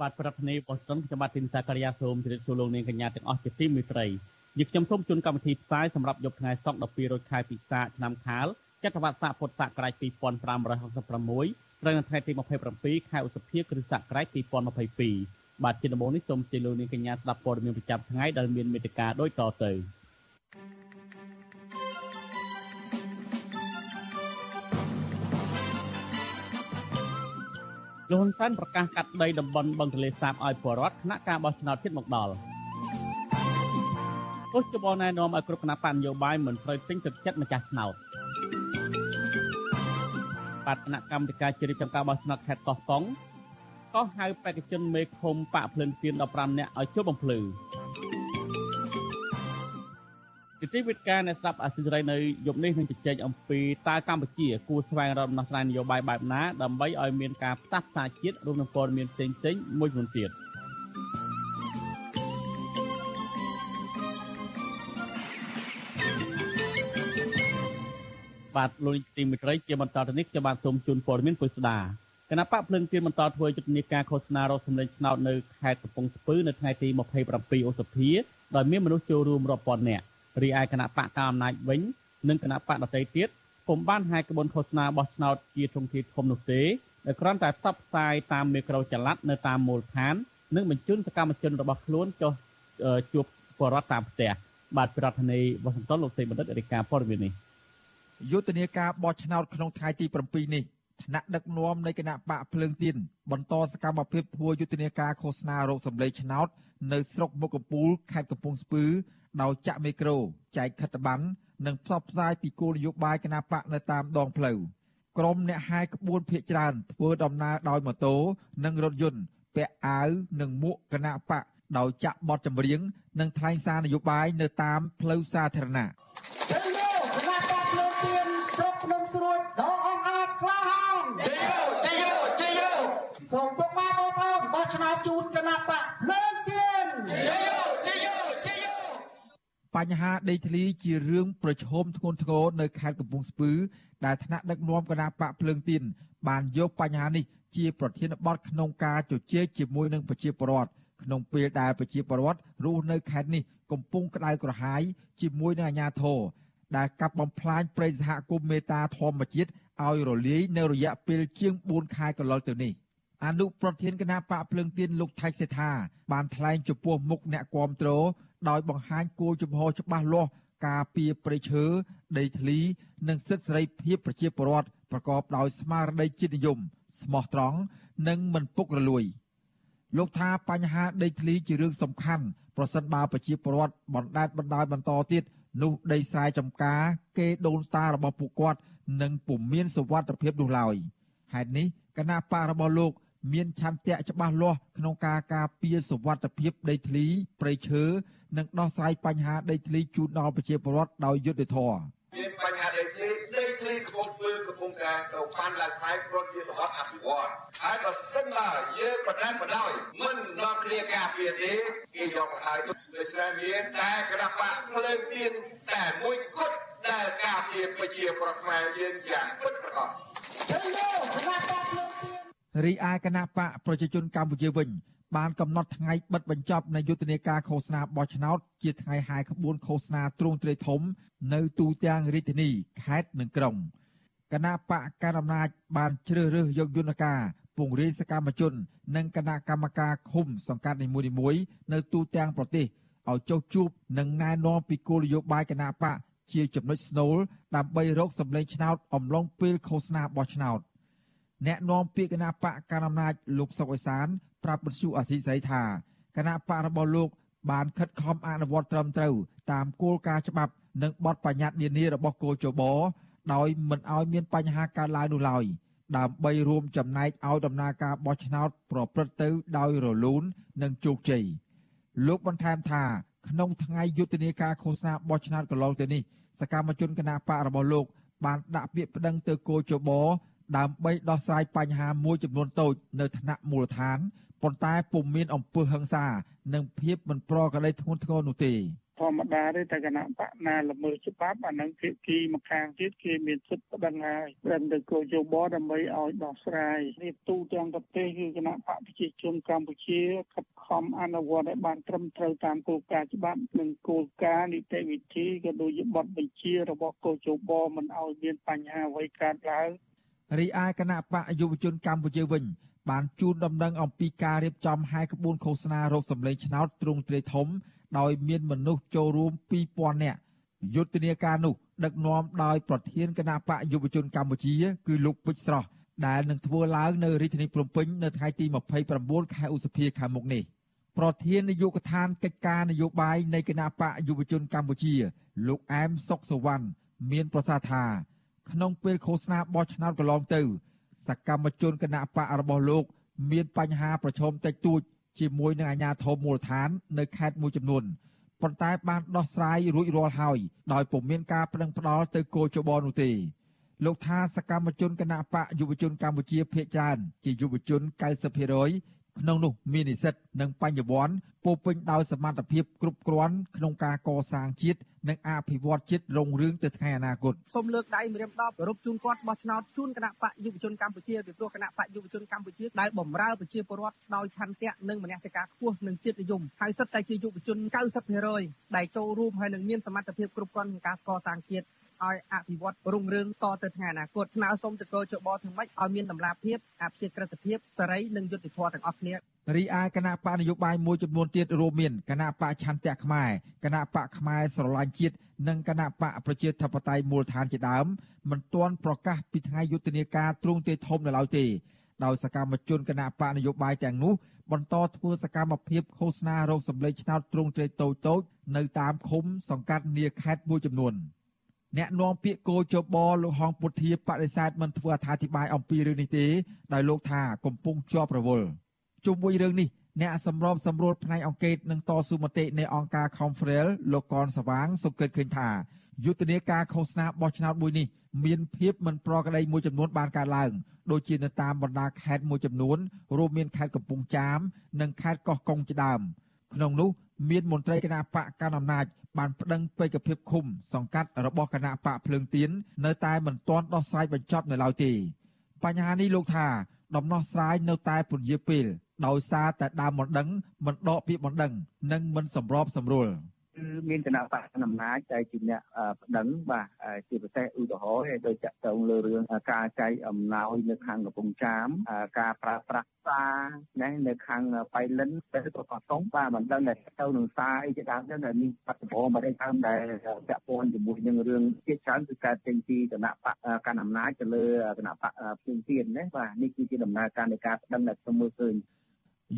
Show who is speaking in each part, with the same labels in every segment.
Speaker 1: បាទប្រធានាធិបតី Washington ខ្ញុំបាទទីនសាករិយាសូមជម្រាបសួរលោកនាងកញ្ញាទាំងអស់ជាទីមេត្រីយើងខ្ញុំសូមជូនកម្មវិធីផ្សាយសម្រាប់យប់ថ្ងៃសុក្រ12រោចខែពិសាឆ្នាំខាលចត្វាស័កពុទ្ធសករាជ2566ត្រូវនៅថ្ងៃទី27ខែឧសភាគ្រិស្តសករាជ2022បាទជាដំបូងនេះសូមជម្រាបលោកនាងកញ្ញាស្ដាប់ព័ត៌មានប្រចាំថ្ងៃដែលមានមេត្តាដូចតទៅ លោកហ៊ុនសែនប្រកាសកាត់ដីតំបន់បឹងទន្លេសាបឲ្យពលរដ្ឋគណៈការបោះឆ្នោតជាតិមកដល់ទោះច្បងណែនាំឲ្យគ្រប់គណៈបកនយោបាយមិនត្រូវទិញទឹកចិត្តម្ចាស់ឆ្នោតបាទគណៈកម្មការជ្រៀបចំការបោះឆ្នោតខេត្តកោះកុងក៏ហៅបេក្ខជនមេឃុំបាក់ភ្លឹងទៀន15នាក់ឲ្យជួបបំភ្លឺ ទីទីវិទ្យាអ្នកស្ដាប់អសិរ័យនៅយប់នេះនឹងជជែកអំពីតើកម្ពុជាគួរស្វែងរកដំណោះស្រាយនយោបាយបែបណាដើម្បីឲ្យមានការផ្សះផ្សាជាតិរួមនឹងព័ត៌មានផ្សេងៗមួយចំនួនទៀតបាទលោកទីមិត្តរីជាបន្តទៅនេះខ្ញុំបានសូមជូនព័ត៌មានពុស្ដាគណៈបកភ្លឹងទៀនបន្តធ្វើយុទ្ធនាការឃោសនារកសម្លេងឆ្នោតនៅខេត្តកំពង់ស្ពឺនៅថ្ងៃទី27ឧសភាដោយមានមនុស្សចូលរួមរាប់ពាន់នាក់ រីឯគណៈបកកណ្ដាលអំណាចវិញនិងគណៈបកដទៃទៀតពុំបានហាយក្បួនឃោសនាបោះឆ្នោតជាធំធាធំនោះទេដែលគ្រាន់តែផ្សព្វផ្សាយតាមមេក្រូចល័តនៅតាមមូលដ្ឋាននិងបញ្ជូនសកម្មជនរបស់ខ្លួនចុះជួបបរដ្ឋតាមផ្ទះបាទប្រធានាធិបតីវ៉ាស៊ីនតោនលោកសេបណ្ឌិតរាជការព័ត៌មាននេះ
Speaker 2: យុទ្ធនាការបោះឆ្នោតក្នុងថ្ងៃទី7នេះថ្នាក់ដឹកនាំនៃគណៈបកភ្លើងទៀនបន្តសកម្មភាពធ្វើយុទ្ធនាការឃោសនារោគសម្លេងឆ្នោត នៅស្រុកមុខកំពូលខេត្តកំពង់ស្ពឺ ដោយចាក់មីក្រូចែកខិត្តប័ណ្ណនិងផ្សព្វផ្សាយពីគោលនយោបាយគណៈបកនៅតាមដងផ្លូវក្រុមអ្នកហាយក្បួនភៀកច្រើនធ្វើដំណើរដោយម៉ូតូនិងរថយន្តពាក់អាវនិងមួកគណៈបកដោយចាក់បទចម្រៀងនិងថ្លែងសារនយោបាយនៅតាមផ្លូវសាធារណៈ
Speaker 3: សូមពុកម៉ែបងប្អូនបោះឆ្នោតជូនគណៈបកលើកទៀនជយោជយោជយោ
Speaker 2: បញ្ហាដីធ្លីជារឿងប្រឈមធ្ងន់ធ្ងរនៅខេត្តកំពង់ស្ពឺដែលថ្នាក់ដឹកនាំគណៈបកភ្លើងទៀនបានយកបញ្ហានេះជាប្រធានបទក្នុងការជជែកជាមួយនឹងប្រជាពលរដ្ឋក្នុងពេលដែលប្រជាពលរដ្ឋរស់នៅខេត្តនេះកំពុងក្តៅក្រហាយជាមួយនឹងអាជ្ញាធរដែលកាប់បំផ្លាញព្រៃសហគមន៍មេតាធម្មជាតិឲ្យរលាយនៅរយៈពេលជាង4ខែកន្លងទៅនេះ។អនុប្រធានគណៈបកភ្លើងទៀនលោកថៃសេថាបានថ្លែងចំពោះមុខអ្នកគាំទ្រ ដោយបង្ហាញគោលជំហរច្បាស់លាស់ការពីប្រៃឈើដីធ្លី និងសិទ្ធិសេរីភាពប្រជាពលរដ្ឋប្រកបដោយស្មារតីជាតិនិយមស្មោះត្រង់និងមិនពុករលួយលោកថាបញ្ហាដីធ្លីជារឿងសំខាន់ប្រសិនបើប្រជាពលរដ្ឋបណ្ដេតបណ្ដោយបន្តទៀតនោះដីស្រែចម្ការ គេដូនតារបស់ពួកគាត់នឹងពុំមានសុវត្ថិភាពនោះឡើយហេតុនេះគណៈបករបស់លោក មានឆន្ទៈច្បាស់លាស់ក្នុងការការពារសវត្ថភាពដីធ្លីព្រៃឈើនិងដោះស្រាយបញ្ហាដីធ្លីជូនដល់ប្រជាពលរដ្ឋដោយយុត្តិធម៌
Speaker 3: មានបញ្ហាដីធ្លីដីធ្លីកំពុងធ្វើកំពុងការទៅបានឡើងថ្លៃព្រោះជារបស់អភិវឌ្ឍហើយបើសិនបើយើងបដែនបដោយមិននាំគ្នាការពារទេគេយកមកហើយដូច្នេះមានតែគណៈបកភ្លើងទៀនតែមួយគត់ដែលការពារប្រជាប្រដ្ឋខ្មែរយើងយ៉ាងពិតប្រាកដ
Speaker 2: រីឯគណៈបកប្រជាជនកម្ពុជាវិញ បានកំណត់ថ្ងៃបិទបញ្ចប់នៃយុទ្ធនាការឃោសនាបោះឆ្នោតជាថ្ងៃហាយក្បួនឃោសនាទ្រង់ទ្រាយធំ នៅទូទាំងរាជធានីខេត្តនិងក្រុងគណៈបកកណ្ដាលអំណាចបានជ្រើសរើសយកយន្តការពង្រាយសកម្មជន និងគណៈកម្មការឃុំសង្កាត់នីមួយៗនៅទូទាំងប្រទេសឲ្យចុះជួបនិងណែនាំពីគោលនយោបាយគណៈបកជាចំណុចស្នូលដើម្បីរកសម្លេងឆ្នោតអំឡុងពេលឃោសនាបោះឆ្នោត អ្នកនាំពាក្យគណៈបកកណ្ដាលអំណាចលោកសុកអេសានប្រាប់បញ្ជូអាស៊ីសេរីថាគណៈបករបស់លោកបានខិតខំអនុវត្តត្រឹមត្រូវតាមគោលការណ៍ច្បាប់និងបទបញ្ញត្តិនានារបស់គោចបដោយមិនឲ្យមានបញ្ហាកើតឡើងនោះឡើយដើម្បីរួមចំណែកឲ្យដំណើរការបោះឆ្នោតប្រព្រឹត្តទៅដោយរលូននិងជោគជ័យលោកបន្ថែមថាក្នុងថ្ងៃយុទ្ធនាការឃោសនាបោះឆ្នោតកន្លងទៅនេះសកម្មជនគណបករបស់លោកបានដាក់ពាក្យប្តឹងទៅគោចប ដើម្បីដោះស្រាយបញ្ហាមួយចំនួនតូចនៅថ្នាក់មូលដ្ឋានប៉ុន្តែពុំមានអំពើហិង្សា និងភាពមិនប្រក្រតីធ្ងន់ធ្ងរនោះទេ
Speaker 4: ធម្មតាទេតែគណៈបកណាល្មើសច្បាប់អានឹងភាគីម្ខាងទៀតគេមានសិទ្ធិប្តឹងហើយប្តឹងទៅគោលយោបល់ដើម្បីឲ្យដោះស្រាយនេះទូទាំងប្រទេសគឺគណៈបកប្រជាជនកម្ពុជាខិតខំអនុវត្តឲ្យបានត្រឹមត្រូវតាមគោលការណ៍ច្បាប់និងគោលការណ៍នីតិវិធីក៏ដូចជាបទបញ្ជារបស់គោលយោបល់មិនឲ្យមានបញ្ហាអ្វីកើតឡើង
Speaker 2: រីឯគណៈបកយុវជនកម្ពុជាវិញ បានជូនដំណឹងអំពីការរៀបចំហែកក្បួនឃោសនារោគសម្លេងឆ្នោតទ្រង់ទ្រាយធំ ដោយមានមនុស្សចូលរួម2000នាក់យុទ្ធនាការនោះដឹកនាំដោយប្រធានគណៈបកយុវជនកម្ពុជា គឺលោកពេជ្រស្រស់ដែលនឹងធ្វើឡើងនៅរាជធានីភ្នំពេញនៅថ្ងៃទី29ខែឧសភាខាងមុខនេះប្រធាននាយកដ្ឋានកិច្ចការនយោបាយនៃគណៈបកយុវជនកម្ពុជា លោកអែមសុកសវណ្ណមានប្រសាសន៍ថា ក្នុងពេលឃោសនាបោះឆ្នោតកន្លងទៅ សកម្មជនគណៈបករបស់លោក មានបញ្ហាប្រឈមតិចតួចជាមួយនឹងអាជ្ញាធរមូលដ្ឋាន នៅខេត្តមួយចំនួនប៉ុន្តែបានដោះស្រាយរួចរាល់ហើយដោយពុំមានការប្តឹងផ្តល់ទៅគោចបនោះទេលោកថាសកម្មជនគណៈបកយុវជនកម្ពុជាភៀកច្រើនជាយុវជន90% ក្នុងនោះមាននិស្សិតនិងបញ្ញវន្តពោពេញដោយសមត្ថភាពគ្រប់គ្រាន់ក្នុងការកសាងជាតិនិងអភិវឌ្ឍជាតិរុងរឿងទៅថ្ងៃអនាគត
Speaker 5: សូមលើកដៃម្រាមដប់គោរពជូនគាត់បោះឆ្នោតជូនគណៈបកយុវជនកម្ពុជាពីព្រោះគណៈបកយុវជនកម្ពុជាដែលបម្រើប្រជាពលរដ្ឋដោយឆន្ទៈនិងមនសិការខ្ពស់និងជាតិនិយមហើយសិតតែជាយុវជន90%ដែលចូលរួមហើយនឹងមានសមត្ថភាពគ្រប់គ្រាន់ក្នុងការកសាងជាតិ ឲ្យអភិវឌ្ឍរុងរឿងតទៅថ្ងៃអនាគតស្នើសុំទៅកោជបទាំងម៉េចឲ្យមានតម្លាភាពអភិជាក្រិតភាពសេរីនិងយុត្តិធម៌ទាំងអស់គ្នា
Speaker 2: រីឯគណៈបកនយោបាយមួយចំនួនទៀតរួមមានគណៈបកឆន្ទៈខ្មែរគណៈបកខ្មែរស្រឡាញ់ជាតិនិងគណៈបកប្រជាធិបតេយ្យមូលដ្ឋានជាដើមមិនទាន់ប្រកាសពីថ្ងៃយុទ្ធនាការទ្រង់ទេធំនៅឡើយទេដោយសកម្មជនគណៈបកនយោបាយទាំងនោះបន្តធ្វើសកម្មភាពឃោសនារោគសម្លេងឆ្នោតទ្រង់ទ្រាយតូចតូចនៅតាមឃុំសង្កាត់នាខេត្តមួយចំនួន។ អ្នកនាំពាក្យគោចបលោកហងពុធាបដិសេធមិនធ្វើអត្ថាធិប្បាយអំពីរឿងនេះទេដោយលោកថាកំពុងជាប់រវល់ជុំវិញរឿងនេះអ្នកសម្របសម្រួលផ្នែកអង្គការនឹងតស៊ូមតិនៃអង្គការ Confrel លោកកនសវាងសង្កេតឃើញថាយុទ្ធនាការឃោសនាបោះឆ្នោតមួយនេះមានភាពមិនប្រក្រតីមួយចំនួនបានកើតឡើងដូចជានៅតាមបណ្ដាខេត្តមួយចំនួនរួមមានខេត្តកំពង់ចាម និងខេត្តកោះកុងជាដើមក្នុងនោះ មានមន្ត្រីគណៈបកកណ្ដាលអំណាចបានប្តឹងពេកភាពឃុំ សង្កាត់របស់គណៈបកភ្លើងទៀននៅតែមិនទាន់ដោះស្រាយបញ្ចប់នៅឡើយទេបញ្ហានេះលោកថាដំណោះស្រាយនៅតែពន្យាពេលដោយសារតែដើមមិនដឹងមិនដកពាក្យមិនដឹង និងមិនសម្របសម្រួល។
Speaker 6: គឺមានគណៈបកអំណាចដែលជាអ្នកប្តឹងបាទជាពិសេសឧទាហរណ៍ដោយចាក់តងលើរឿងការចែកអំណោយនៅខាងកំពង់ចាមការប្រើប្រាស់សារណែនៅខាងបៃលិនទៅក៏កតុងបាទមិនដឹងតែទៅនឹងសារអីជាដើមទៅដែលមានបច្ចុប្បន្នមិនដឹងតាមដែលពាក់ព័ន្ធជាមួយនឹងរឿងជាច្រើនគឺការចេញពីគណៈបកកាន់អំណាចទៅលើគណៈបកផ្សេងទៀតណាបាទនេះគឺជាដំណើរការនៃការប្តឹងដែលខ្ញុំមើលឃើញ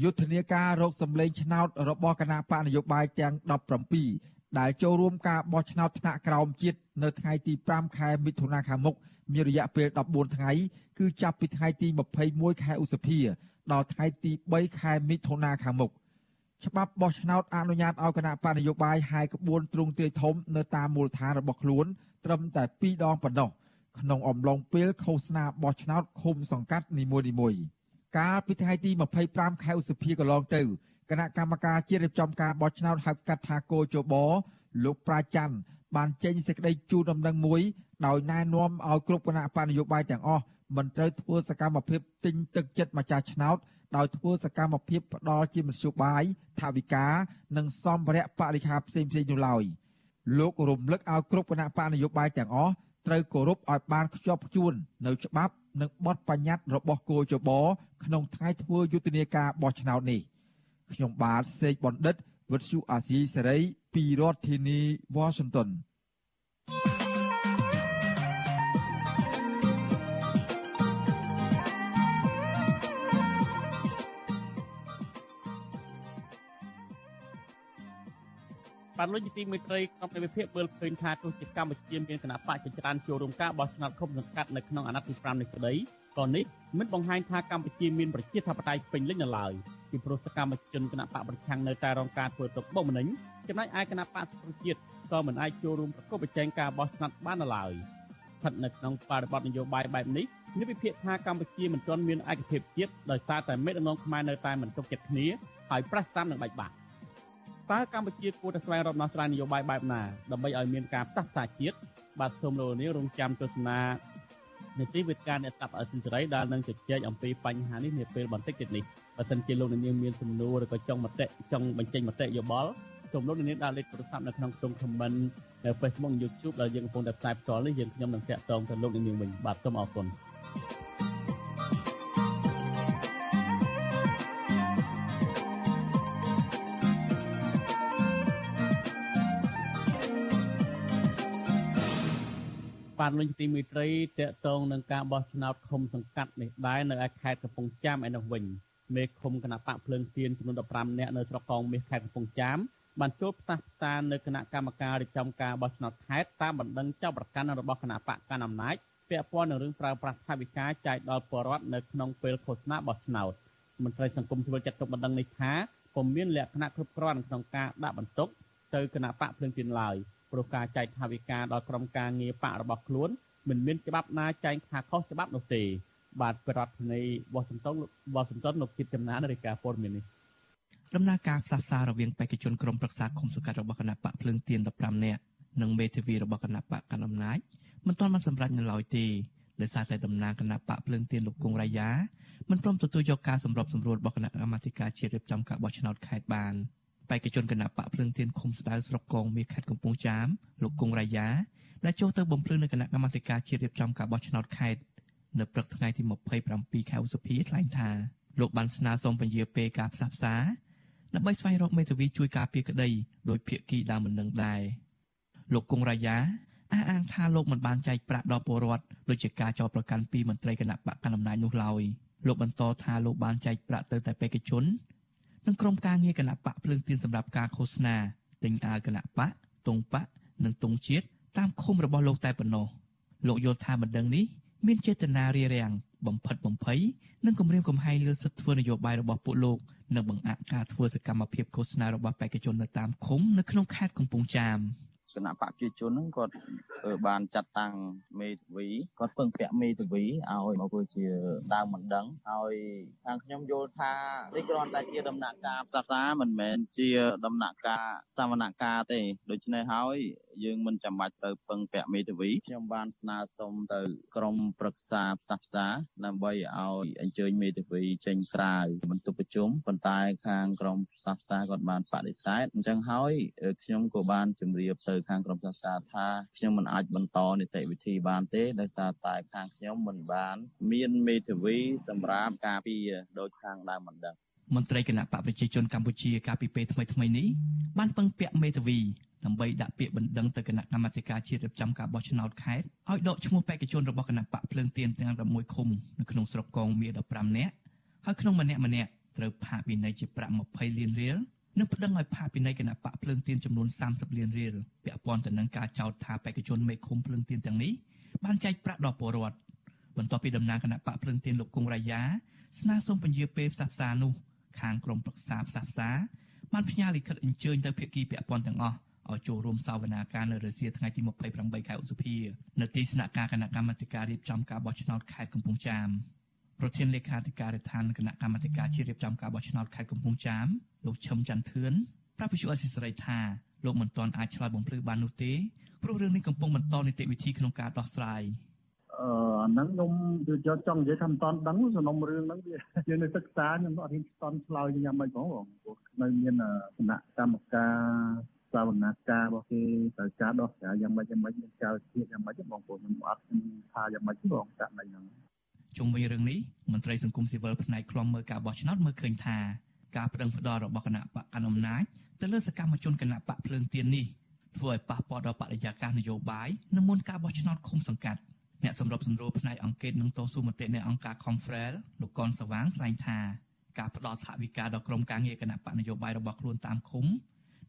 Speaker 2: យុទ្ធនាការរកសម្លេងឆ្នោតរបស់គណៈបកនយោបាយទាំង17ដែលចូលរួមការបោះឆ្នោតថ្នាក់ក្រោមជាតិនៅថ្ងៃទី5ខែមិថុនាខាងមុខមានរយៈពេល14ថ្ងៃគឺចាប់ពីថ្ងៃទី21ខែឧសភាដល់ថ្ងៃទី3ខែមិថុនាខាងមុខច្បាប់បោះឆ្នោតអនុញ្ញាតឲ្យគណៈបកនយោបាយហាយក្បួនទ្រង់ទ្រាយធំនៅតាមមូលដ្ឋានរបស់ខ្លួនត្រឹមតែ2ដងប៉ុណ្ណោះក្នុងអំឡុងពេលឃោសនាបោះឆ្នោតឃុំសង្កាត់នីមួយៗ កាលពីថ្ងៃទី25ខែឧសភាកន្លងទៅគណៈកម្មការជាតិរៀបចំការបោះឆ្នោតហៅកាត់ថាកោជបលោកប្រាច័ន្ទបានចេញសេចក្តីជូនដំណឹងមួយដោយណែនាំឲ្យគ្រប់គណៈបកនយោបាយទាំងអស់មិនត្រូវធ្វើសកម្មភាពទិញទឹកចិត្តម្ចាស់ឆ្នោតដោយធ្វើសកម្មភាពផ្ដាល់ជាមធ្យោបាយថាវិការនិងសម្ភារៈបរិខាផ្សេងៗនោះឡើយលោករំលឹកឲ្យគ្រប់គណៈបកនយោបាយទាំងអស់ ត្រូវគោរពឲ្យបានខ្ជាប់ខ្ជួននៅច្បាប់និងបទបញ្ញត្តិរបស់គោចបក្នុងថ្ងៃធ្វើយុទ្ធនាការបោះឆ្នោតនេះខ្ញុំបាទសេកបណ្ឌិតវិទ្យុអាស៊ីសេរីពីរដ្ឋធានី Washington
Speaker 1: បបានលោកជាទីមេត្រីក្នុងនៃវិភាគមើលឃើញថាទោះជាកម្ពុជាមានគណៈបកជាច្រើនចូលរួមការបោះឆ្នោតឃុំសង្កាត់នៅក្នុងអាណត្តិទី5នេះក្តីក៏នេះមិនបង្ហាញថាកម្ពុជាមានប្រជាធិបតេយ្យពេញលេញនៅឡើយពីព្រោះសកម្មជនគណៈបកប្រឆាំងនៅតែរងការធ្វើទុកបុកម្នេញចំណែកឯគណៈបកប្រជាជាតិក៏មិនអាចចូលរួមប្រកបប្រជែងការបោះឆ្នោតបាននៅឡើយស្ថិតនៅក្នុងបរិបទនយោបាយបែបនេះនេះវិភាគថាកម្ពុជាមិនទាន់មានឯកភាពជាតិដោយសារតែមេដឹកនាំខ្មែរនៅតែមិនទុកចិត្តគ្នាហើយប្រះស្តាមនឹងបែកបាក់ តើកម្ពុជាគួរតែស្វែងរកដំណោះស្រាយនយោបាយបែបណាដើម្បីឲ្យមានការផ្សះផ្សាជាតិបាទសូមលោកនាងរងចាំទស្សនានីតិវិទ្យាអ្នកស្ដាប់អសិលសេរីដែលនឹងជជែកអំពីបញ្ហានេះនាពេលបន្តិចទៀតនេះបើសិនជាលោកនាងមានសំណួរឬក៏ចង់មតិចង់បញ្ចេញមតិយោបល់សូមលោកនាងដាក់លេខទូរស័ព្ទនៅក្នុងខ្ទង់ comment នៅ Facebook YouTube ដែលយើងកំពុងតែផ្សាយផ្ទាល់នេះយើងខ្ញុំនឹងតាក់ទងទៅលោកនាងវិញបាទសូមអរគុណ បានលុញទីមេត្រីតកតងនឹងការបោះឆ្នោតឃុំសង្កាត់នេះដែរនៅឯខេត្តកំពង់ចាមឯនោះវិញមេឃុំគណៈបកភ្លើងទៀនចំនួន15នាក់នៅស្រុកកងមាសខេត្តកំពង់ចាមបានចូលផ្សះផ្សានៅគណៈកម្មការរៀបចំការបោះឆ្នោតខេត្តតាមបណ្ដឹងចោទប្រកាន់របស់គណៈបកកណ្ដាលអំណាចពាក់ព័ន្ធនឹងរឿងប្រើប្រាស់ថវិកាចាយដល់ពលរដ្ឋនៅក្នុងពេលឃោសនាបោះឆ្នោតមន្ត្រីសង្គមស៊ីវិលចាត់ទុកបណ្ដឹងនេះថាពុំមានលក្ខណៈគ្រប់គ្រាន់ក្នុងការដាក់បន្ទុកទៅគណៈបកភ្លើងទៀនឡើយ ព្រោះការចែកថវិកាដល់ក្រុមការងារបករបស់ខ្លួនមិនមានច្បាប់ណាចែងថាខុសច្បាប់នោះទេបាទប្រធានាធិបតីវ៉ាស៊ីនតោនវ៉ាស៊ីនតោនលោកគិតចំណានរាយការណ៍ព័ត៌មាននេះ
Speaker 7: ដំណើរការផ្សះផ្សាររវាងបេក្ខជនក្រុមប្រឹក្សាគុំសង្កាត់របស់គណៈបកភ្លើងទៀន15នាក់និងមេធាវីរបស់គណៈបកកណ្ដាលអំណាចមិនទាន់បានសម្រេចនៅឡើយទេដោយសារតែតំណាងគណៈបកភ្លើងទៀនលោកគង់រាយាមិនព្រមទទួលយកការសម្របសម្រួលរបស់គណៈកម្មាធិការជាតិរៀបចំការបោះឆ្នោតខេត្តបាន បេក្ខជនគណៈបកភ្លើងទៀនឃុំស្ដៅស្រុកកងមាសខេត្តកំពង់ចាមលោកគង់រាយាដែលចូលទៅបំភ្លឺនៅគណៈកម្មាធិការជាតិរៀបចំការបោះឆ្នោតខេត្តនៅព្រឹកថ្ងៃទី27ខែឧសភាថ្លែងថាលោកបានស្នើសុំពន្យាពេលការផ្សះផ្សាដើម្បីស្វែងរកមេធាវីជួយការពារក្តីដោយភាគីដើមមិននឹងដែរលោកគង់រាយាអះអាងថាលោកមិនបានចែកប្រាក់ដល់ពលរដ្ឋដូចជាការចោទប្រកាន់ពីមន្ត្រីគណៈបកកណ្ដាលអំណាចនោះឡើយលោកបន្តថាលោកបានចែកប្រាក់ទៅតែបេក្ខជន និងក្រុមការងារគណៈបកភ្លើងទៀនសម្រាប់ការឃោសនាទិញអាវគណៈបកទងបកនិងទងជាតិតាមឃុំរបស់លោកតែប៉ុណ្ណោះលោកយល់ថាបណ្ដឹងនេះមានចេតនារារាំងបំផិតបំភ័យនិងគំរាមកំហែងលើសិទ្ធិធ្វើនយោបាយរបស់ពួកលោកនិងបង្អាក់ការធ្វើសកម្មភាពឃោសនារបស់បេក្ខជននៅតាមឃុំនៅក្នុងខេត្តកំពង់ចាម
Speaker 6: គណៈបកប្រជាជនហ្នឹងគាត់បានចាត់តាំងមេធាវីគាត់ពឹងពាក់មេធាវីឲ្យមកធ្វើជាដើមមិនដឹងហើយខាងខ្ញុំយល់ថានេះគ្រាន់តែជាដំណាក់កាលផ្សះផ្សាមិនមែនជាដំណាក់កាលសវនកម្មទេដូច្នេះហើយយើងមិនចាំបាច់ទៅពឹងពាក់មេធាវីខ្ញុំបានស្នើសុំទៅក្រមប្រឹក្សាផ្សះផ្សាដើម្បីឲ្យអញ្ជើញមេធាវីចេញក្រៅបន្ទប់ប្រជុំប៉ុន្តែខាងក្រមផ្សះផ្សាគាត់បានបដិសេធអញ្ចឹងហើយខ្ញុំក៏បានជម្រាបទៅខាងក្រមផ្សះផ្សាថាខ្ញុំមិនអាចបន្តនីតិវិធីបានទេដោយសារតែខាងខ្ញុំមិនបានមានមេធាវីសម្រាប់ការពារដោយខាងដើមមិនដឹង
Speaker 7: មន្ត្រីគណៈបកប្រជាជនកម្ពុជាកាលពីពេលថ្មីៗនេះបានពឹងពាក់មេធាវីដើម្បីដាក់ពាក្យបណ្ដឹងទៅគណៈកម្មាធិការជាតិរៀបចំការបោះឆ្នោតខេត្តឲ្យដកឈ្មោះបេក្ខជនរបស់គណៈបកភ្លើងទៀនទាំង11ឃុំនៅក្នុងស្រុកកងមាស15នាក់ហើយក្នុងម្នាក់ម្នាក់ត្រូវផាកពិន័យជាប្រាក់20លានរៀល និងប្តឹងឲ្យផាកពិន័យគណៈបកភ្លើងទៀនចំនួន30លានរៀលពាក់ព័ន្ធទៅនឹងការចោទថាបេក្ខជនមេឃុំភ្លើងទៀនទាំងនេះបានចែកប្រាក់ដល់ពលរដ្ឋបន្ទាប់ពីដំណើរគណៈបកភ្លើងទៀនលោកគង់រាយាស្នើសុំពន្យាពេលផ្សះផ្សានោះខាងក្រមប្រឹក្សាផ្សះផ្សាបានផ្ញើលិខិតអញ្ជើញទៅភាគីពាក់ព័ន្ធទាំងអស់ឲ្យចូលរួមសវនាការនៅរសៀលថ្ងៃទី28ខែឧសភានៅទីស្នាក់ការគណៈកម្មាធិការរៀបចំការបោះឆ្នោតខេត្តកំពង់ចាម ប្រធានលេខាធិការដ្ឋានគណៈកម្មាធិការជាតិរៀបចំការបោះឆ្នោតខេត្តកំពង់ចាមលោកឈឹមច័ន្ទធឿនប្រាប់វិទ្យុអសិសរីថាលោកមិនទាន់អាចឆ្លើយបំភ្លឺបាននោះទេព្រោះរឿងនេះកំពុងបន្តនីតិវិធីក្នុងការដោះស្រាយ
Speaker 4: អឺអាហ្នឹងខ្ញុំយកចង់និយាយថាមិនតាន់ដឹងសំណុំរឿងហ្នឹងវាយើងនៅសិក្សាខ្ញុំអត់ហ៊ានស្តន់ឆ្លើយយ៉ាងម៉េចផងបងព្រោះនៅមានគណៈកម្មការសាវនាការរបស់គេត្រូវការដោះស្រាយយ៉ាងម៉េចយ៉ាងម៉េចមានការវិភាគយ៉ាងម៉េចបងប្អូនខ្ញុំអត់ថាយ៉ាងម៉េចបងចាក់ណៃហ្នឹង
Speaker 7: ជុំវិញរឿងនេះមន្ត្រីសង្គមស៊ីវិលផ្នែកខ្លំមើលការបោះឆ្នោតមើលឃើញថាការប្តឹងផ្តល់របស់គណៈបកកណ្ដាលអំណាចទៅលើសកម្មជនគណៈបកភ្លើងទៀននេះធ្វើឲ្យប៉ះពាល់ដល់បរិយាកាសនយោបាយនៅមុនការបោះឆ្នោតឃុំសង្កាត់អ្នកសម្របសម្រួលផ្នែកអង្គការនឹងតស៊ូមតិនៃអង្គការ Confrel លោកកនសវាងថ្លែងថាការផ្តល់ថវិកាដល់ក្រុមការងារគណៈបកនយោបាយរបស់ខ្លួនតាមឃុំ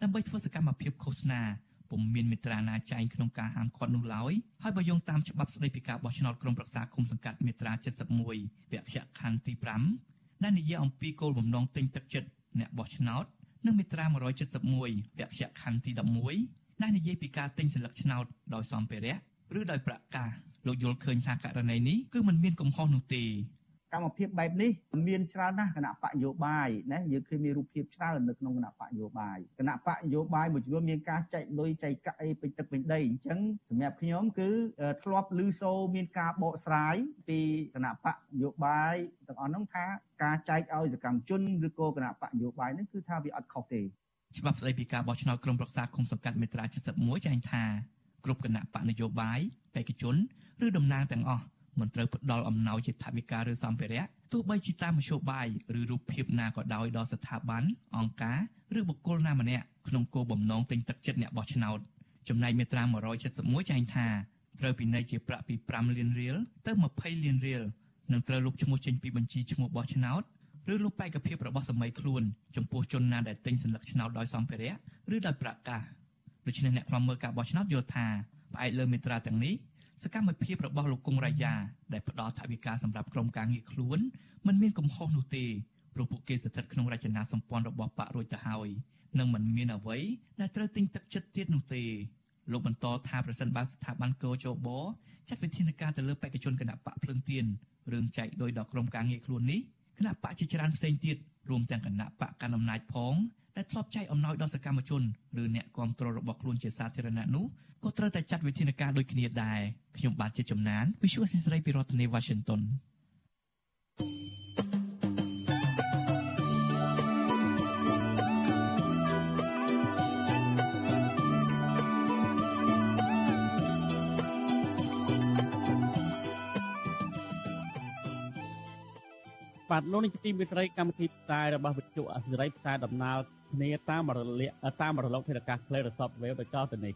Speaker 7: ដើម្បីធ្វើសកម្មភាពឃោសនា ពុំមានមេត្រាណាចែងក្នុងការហាមឃាត់នោះឡើយហើយបើយោងតាមច្បាប់ស្តីពីការបោះឆ្នោតក្រុមប្រឹក្សាគុំសង្កាត់មេត្រា71វគ្គខណ្ឌទី5ដែលនិយាយអំពីគោលបំណងទិញទឹកចិត្តអ្នកបោះឆ្នោតនិងមេត្រា171វគ្គខណ្ឌទី11ដែលនិយាយពីការទិញសិលឹកឆ្នោតដោយសម្ភារៈឬដោយប្រកាសលោកយល់ឃើញថាករណីនេះគឺมันមានកំហុសនោះទេ
Speaker 6: កម្មភាពបែបនេះមានច្រើនណាស់គណៈបកយោបាយណាយើងឃើញមានរូបភាពច្រើននៅក្នុងគណៈបកយោបាយគណៈបកយោបាយមួយចំនួនមានការចែកលុយចែកកាក់អីពេញទឹកពេញដីអញ្ចឹងសម្រាប់ខ្ញុំគឺធ្លាប់ឮសូរមានការបកស្រាយពីគណៈបកយោបាយទាំងអស់នោះថាការចែកឲ្យសកម្មជនឬក៏គណៈបកយោបាយនេះគឺថាវាអត់ខុសទេ
Speaker 7: ច្បាប់ស្តីពីការបោះឆ្នោតក្រុមប្រឹក្សាគុំសង្កាត់មេត្រា71ចែងថាគ្រប់គណៈបកនយោបាយបេក្ខជនឬតំណាងទាំងអស់ មិនត្រូវផ្ដល់អំណោយជាថវិកាឬសម្ភារៈទោះបីជាតាមមធ្យោបាយឬរូបភាពណាក៏ដោយដល់ស្ថាប័នអង្គការឬបុគ្គលណាម្នាក់ក្នុងគោលបំណងទិញទឹកចិត្តអ្នកបោះឆ្នោតចំណែកមាត្រា171ចែងថាត្រូវពិន័យជាប្រាក់ពី5លានរៀលទៅ20លានរៀលនិងត្រូវលុបឈ្មោះចេញពីបញ្ជីឈ្មោះបោះឆ្នោតឬលុបបេក្ខភាពរបស់សម័យខ្លួនចំពោះជនណាដែលទិញសញ្ញាឆ្នោតដោយសម្ភារៈឬដោយប្រកាសដូច្នេះអ្នកខ្លាំមើលការបោះឆ្នោតយល់ថាផ្អែកលើមេត្រាទាំងនេះ សកម្មភាពរបស់លោកគង់រាយាដែលផ្ដល់ថវិកាសម្រាប់ក្រុមការងារខ្លួនមិនមានកំហុសនោះទេព្រោះពួកគេស្ថិតក្នុងរចនាសម្ព័ន្ធរបស់បករួចទៅហើយនឹងមិនមានអ្វីដែលត្រូវទិញទឹកចិត្តទៀតនោះទេលោកបន្តថាប្រសិនបើស្ថាប័នកោជបចាត់វិធានការទៅលើបេក្ខជនគណៈបកភ្លើងទៀនរឿងចែកដោយដល់ក្រុមការងារខ្លួននេះគណៈបកជាច្រើនផ្សេងទៀតរួមទាំងគណៈបកកណ្ដាលអំណាចផងដែលធ្លាប់ចែកអំណោយដល់សកម្មជនឬអ្នកគាំទ្ររបស់ខ្លួនជាសាធារណៈនោះ ក៏ត្រូវតែចាត់វិធានការដូចគ្នាដែរខ្ញុំបាទជាចំណាន Visual Assisray ពីរដ្ឋធានី Washington
Speaker 1: បាទលោកនេះជាទីមេត្រីកម្មវិធីផ្សាយរបស់វិទ្យុអសិរ័យផ្សាយដំណើរគ្នាតាមរលកតាមរលកធាតុអាកាស Clear Software ដោយតទៅនេះ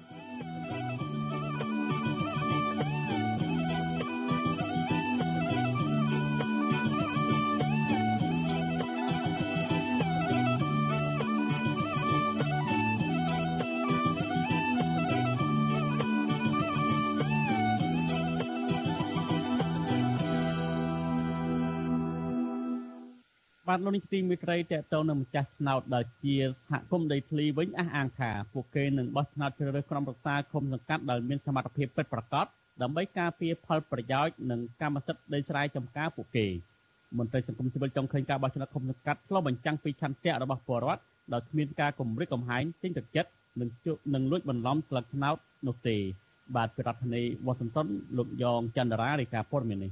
Speaker 1: បាទលោកនេះទីមេត្រីតកតងនឹងម្ចាស់ឆ្នោតដែលជាសហគមន៍ដីធ្លីវិញអះអាងថាពួកគេនឹងបោះឆ្នោតជ្រើសរើសក្រុមប្រឹក្សាឃុំសង្កាត់ដែលមានសមត្ថភាពពិតប្រាកដដើម្បីការពារផលប្រយោជន៍និងកម្មសិទ្ធិដីស្រែចម្ការពួកគេមន្ត្រីសង្គមស៊ីវិលចង់ឃើញការបោះឆ្នោតឃុំសង្កាត់ឆ្លុះបញ្ចាំងពីឆន្ទៈរបស់ពលរដ្ឋដោយគ្មានការគំរាមកំហែងទិញទឹកចិត្តនិងនឹងលួចបន្លំស្លឹកឆ្នោតនោះទេបាទពីរដ្ឋធានីវ៉ាស៊ីនតោនលោកយ៉ងច័ន្ទរារាយការណ៍ព័ត៌មាននេះ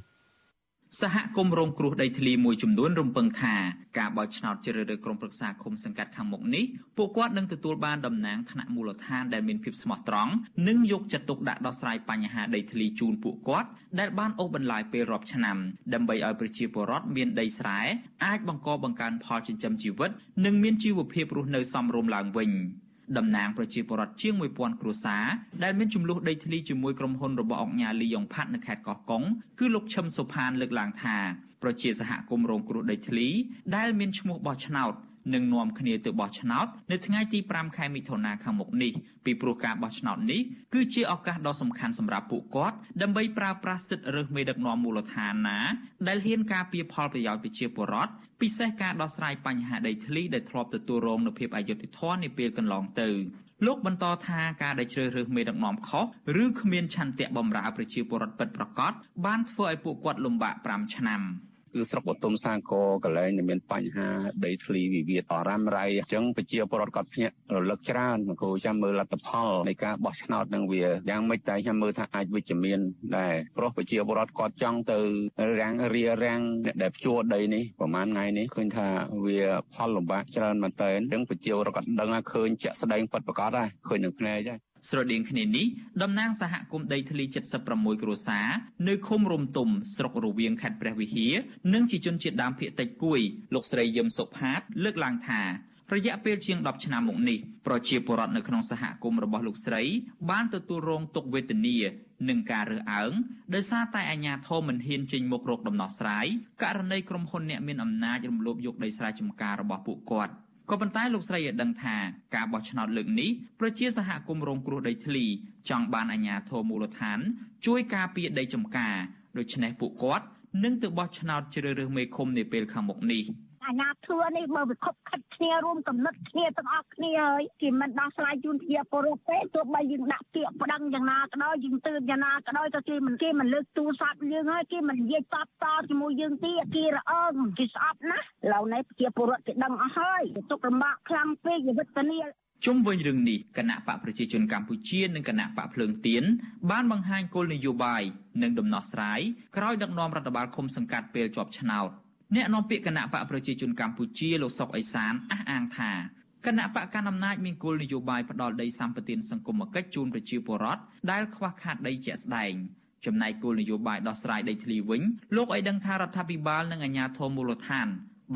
Speaker 8: សហគមន៍រងគ្រោះដីធ្លីមួយចំនួនរំពឹងថាការបោះឆ្នោតជ្រើសរើសក្រុមប្រឹក្សាឃុំសង្កាត់ខាងមុខនេះពួកគាត់នឹងទទួលបានតំណាងថ្នាក់មូលដ្ឋានដែលមានភាពស្មោះត្រង់និងយកចិត្តទុកដាក់ដោះស្រាយបញ្ហាដីធ្លីជូនពួកគាត់ដែលបានអូសបន្លាយពេលរាប់ឆ្នាំដើម្បីឲ្យប្រជាពលរដ្ឋមានដីស្រែអាចបង្កបង្កើនផលចិញ្ចឹមជីវិត និងមានជីវភាពរស់នៅសមរម្យឡើងវិញ។ តំណាងប្រជាពលរដ្ឋជាង1000គ្រួសារដែលមានចំនួនដីធ្លីជាមួយក្រុមហ៊ុនរបស់អង្គការលីយ៉ុងផាត់នៅខេត្តកោះកុងគឺលោកឈឹមសុផានលើកឡើងថាប្រជាសហគមន៍រងគ្រោះដីធ្លីដែលមានឈ្មោះបោះឆ្នោត នឹងនាំគ្នាទៅបោះឆ្នោតនៅថ្ងៃទី5ខែមិថុនាខាងមុខនេះពីព្រោះការបោះឆ្នោតនេះគឺជាឱកាសដ៏សំខាន់សម្រាប់ពួកគាត់ដើម្បីប្រើប្រាស់សិទ្ធិរើសមេដឹកនាំមូលដ្ឋានណាដែលហ៊ានការពារផលប្រយោជន៍ប្រជាពលរដ្ឋពិសេសការដោះស្រាយបញ្ហាដីធ្លីដែលធ្លាប់ទទួលរងនូវភាពអយុត្តិធម៌នាពេលកន្លងទៅលោកបន្តថាការដែលជ្រើសរើសមេដឹកនាំខុសឬគ្មានឆន្ទៈបម្រើប្រជាពលរដ្ឋពិតប្រាកដបានធ្វើឲ្យពួកគាត់លំបាក5ឆ្នាំ
Speaker 9: គឺស្រុកបទុមសាគរកន្លែងដែលមានបញ្ហាដីធ្លីវិវាទអរ៉ាំរ៉ៃអញ្ចឹងប្រជាពលរដ្ឋគាត់ភ្ញាក់រលឹកច្រើនមកគូចាំមើលលទ្ធផលនៃការបោះឆ្នោតនឹងវាយ៉ាងម៉េចតែខ្ញុំមើលថាអាចវិជ្ជមានដែរព្រោះប្រជាពលរដ្ឋគាត់ចង់ទៅរាំងរៀបរាំងអ្នកដែលជួដីនេះប្រហែលថ្ងៃនេះឃើញថាវាផលលំបាកច្រើនមែនតើអញ្ចឹងប្រជាពលរដ្ឋគាត់ដឹងថាឃើញជាក់ស្ដែងពិតប្រាកដដែរឃើញនឹងភ្នែកហើយ
Speaker 8: ស្រដៀងគ្នានេះតំណាងសហគមន៍ដីធ្លី76គ្រួសារនៅឃុំរំទុំស្រុករវៀងខេត្តព្រះវិហារនិងជាជនជាតិដើមភាគតិចគួយលោកស្រីយឹមសុផាត លើកឡើងថារយៈពេលជាង10ឆ្នាំមកនេះប្រជាពលរដ្ឋនៅក្នុងសហគមន៍របស់លោកស្រី បានទទួលរងទុក្ខវេទនានិងការរើសអើងដោយសារតែអាជ្ញាធរមិនហ៊ានចេញមុខរកដំណោះស្រាយករណីក្រុមហ៊ុនអ្នកមានអំណាចរំលោភយកដីស្រែចម្ការរបស់ពួកគាត់។ ក៏ប៉ុន្តែលោកស្រីឲ្យដឹងថាការបោះឆ្នោតលើកនេះប្រជាសហគមន៍រងគ្រោះដីធ្លីចង់បានអាជ្ញាធរមូលដ្ឋាន ជួយការពារដីចម្ការដូច្នេះពួកគាត់នឹងទៅបោះឆ្នោតជ្រើសរើសមេឃុំនាពេលខាងមុខនេះ។
Speaker 10: អាញាធឿនេះបើវាខົບខិតគ្នារួមកំណត់គ្នាទាំងអស់គ្នាហើយគេមិនដោះស្រាយជូនជាពលរដ្ឋទេទោះបីយើងដាក់ពាក្យប្តឹងយ៉ាងណាក៏ដោយយើងទើបយ៉ាងណាក៏ដោយក៏គេមិនគេមិនលើកទូរស័ព្ទយើងហើយគេមិននិយាយតបតជាមួយយើងទៀតគេរអើងគេស្អប់ណាស់ឥឡូវនេះជាពលរដ្ឋគេដឹងអស់ហើយទុកលំបាកខ្លាំងពេកជីវិតតានេះ
Speaker 8: ជុំវិញរឿងនេះគណៈបកប្រជាជនកម្ពុជានិងគណៈបកភ្លើងទៀនបានបង្ហាញគោលនយោបាយនិងដំណោះស្រាយក្រោយដឹកនាំរដ្ឋបាលឃុំសង្កាត់ពេលជាប់ឆ្នោត អ្នកនាំពាក្យគណៈបកប្រជាជនកម្ពុជាលោកសុកអេសានអះអាងថាគណៈបកកណ្ដាលអំណាចមានគោលនយោបាយផ្ដាល់ដីសម្បត្តិសង្គមគិច្ចជូនប្រជាពលរដ្ឋដែលខ្វះខាតដីជាក់ស្ដែងចំណែកគោលនយោបាយដោះស្រាយដីធ្លីវិញលោកឲ្យដឹងថារដ្ឋាភិបាលនិងអាជ្ញាធរមូលដ្ឋាន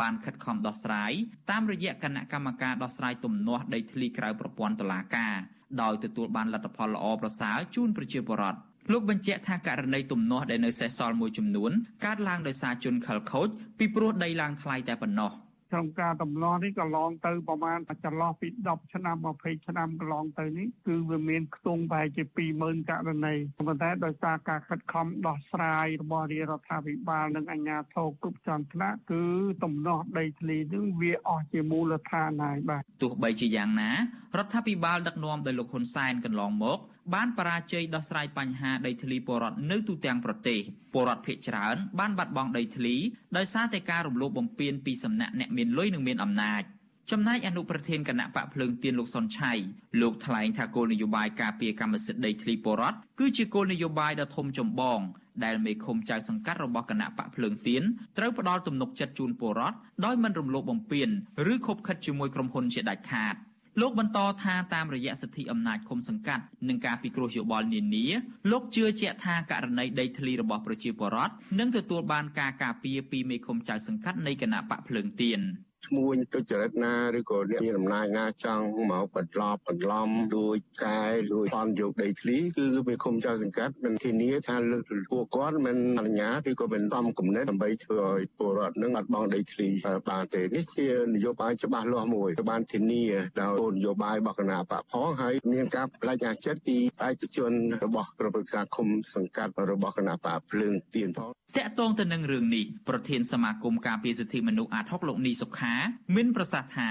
Speaker 8: បានខិតខំដោះស្រាយតាមរយៈគណៈកម្មការដោះស្រាយទំនាស់ដីធ្លីក្រៅប្រព័ន្ធតុលាការដោយទទួលបានលទ្ធផលល្អប្រសើរជូនប្រជាពលរដ្ឋ លោកបញ្ជាក់ថាករណីទំនាស់ដែលនៅសេសសល់មួយចំនួនកើតឡើងដោយសារជនខិលខូចពីព្រោះដីឡើងថ្លៃតែប៉ុណ្ណោះ
Speaker 4: ក្នុងការតម្លោះនេះក៏ឡងទៅប្រហែលចន្លោះពី10ឆ្នាំ20ឆ្នាំកន្លងទៅនេះគឺវាមានខ្ទង់ប្រហែលជា20000ករណីប៉ុន្តែដោយសារការខិតខំដោះស្រាយរបស់រាជរដ្ឋាភិបាលនិងអាជ្ញាធរគ្រប់ជាន់ថ្នាក់គឺទំនាស់ដីធ្លីនឹងវាអស់ជាមូលដ្ឋានហើយបាទ
Speaker 8: ទោះបីជាយ៉ាងណារដ្ឋាភិបាលដឹកនាំដោយលោកហ៊ុនសែនកន្លងមក បានបរាជ័យដោះស្រាយបញ្ហាដីធ្លីពលរដ្ឋនៅទូទាំងប្រទេសពលរដ្ឋភៀសច្រើនបានបាត់បង់ដីធ្លីដោយសារតែការរំលោភបំពានពីសំណាក់អ្នកមានលុយនិងមានអំណាចចំណែកអនុប្រធានគណៈបកភ្លើងទៀនលោកសុនឆៃលោកថ្លែងថាគោលនយោបាយការពារកម្មសិទ្ធិដីធ្លីពលរដ្ឋគឺជាគោលនយោបាយដ៏ធំចម្បងដែលមេឃុំចៅសង្កាត់របស់គណៈបកភ្លើងទៀនត្រូវផ្ដល់ទំនុកចិត្តជូនពលរដ្ឋដោយមិនរំលោភបំពានឬខົບខិតជាមួយក្រុមហ៊ុនជាដាច់ខាត។ លោកបន្តថាតាមរយៈសិទ្ធិអំណាចឃុំសង្កាត់និងការពិគ្រោះយោបល់នានាលោកជឿជាក់ថាករណីដីធ្លីរបស់ប្រជាពលរដ្ឋនឹងទទួលបានការការពារពីមេឃុំចៅសង្កាត់នៃគណៈបកភ្លើងទៀន
Speaker 11: ឈ្មួញទុច្ចរិតណាឬក៏អ្នកមានអំណាចណាចង់មកបន្លប់បន្លំរួចកែរួចផនយកដីធ្លីគឺវាគុំចៅសង្កាត់មិនធានាថាលើកពួកគាត់មិនអនុញ្ញាតឬក៏មិនតំគំនិតដើម្បីធ្វើឲ្យពលរដ្ឋនឹងអត់បងដីធ្លីបានទេនេះជានយោបាយច្បាស់លាស់មួយបានធានាដោយគោលនយោបាយរបស់គណៈបកផងហើយមានការបដិញ្ញាចិត្តពីឯកជនរបស់ក្រុមប្រឹក្សាគុំសង្កាត់របស់គណៈបកភ្លើងទៀនផង
Speaker 8: តកតងទៅនឹងរឿងនេះប្រធានសមាគមការពារសិទ្ធិមនុស្សអាត6លោកនីសុខាមានប្រសាសន៍ថា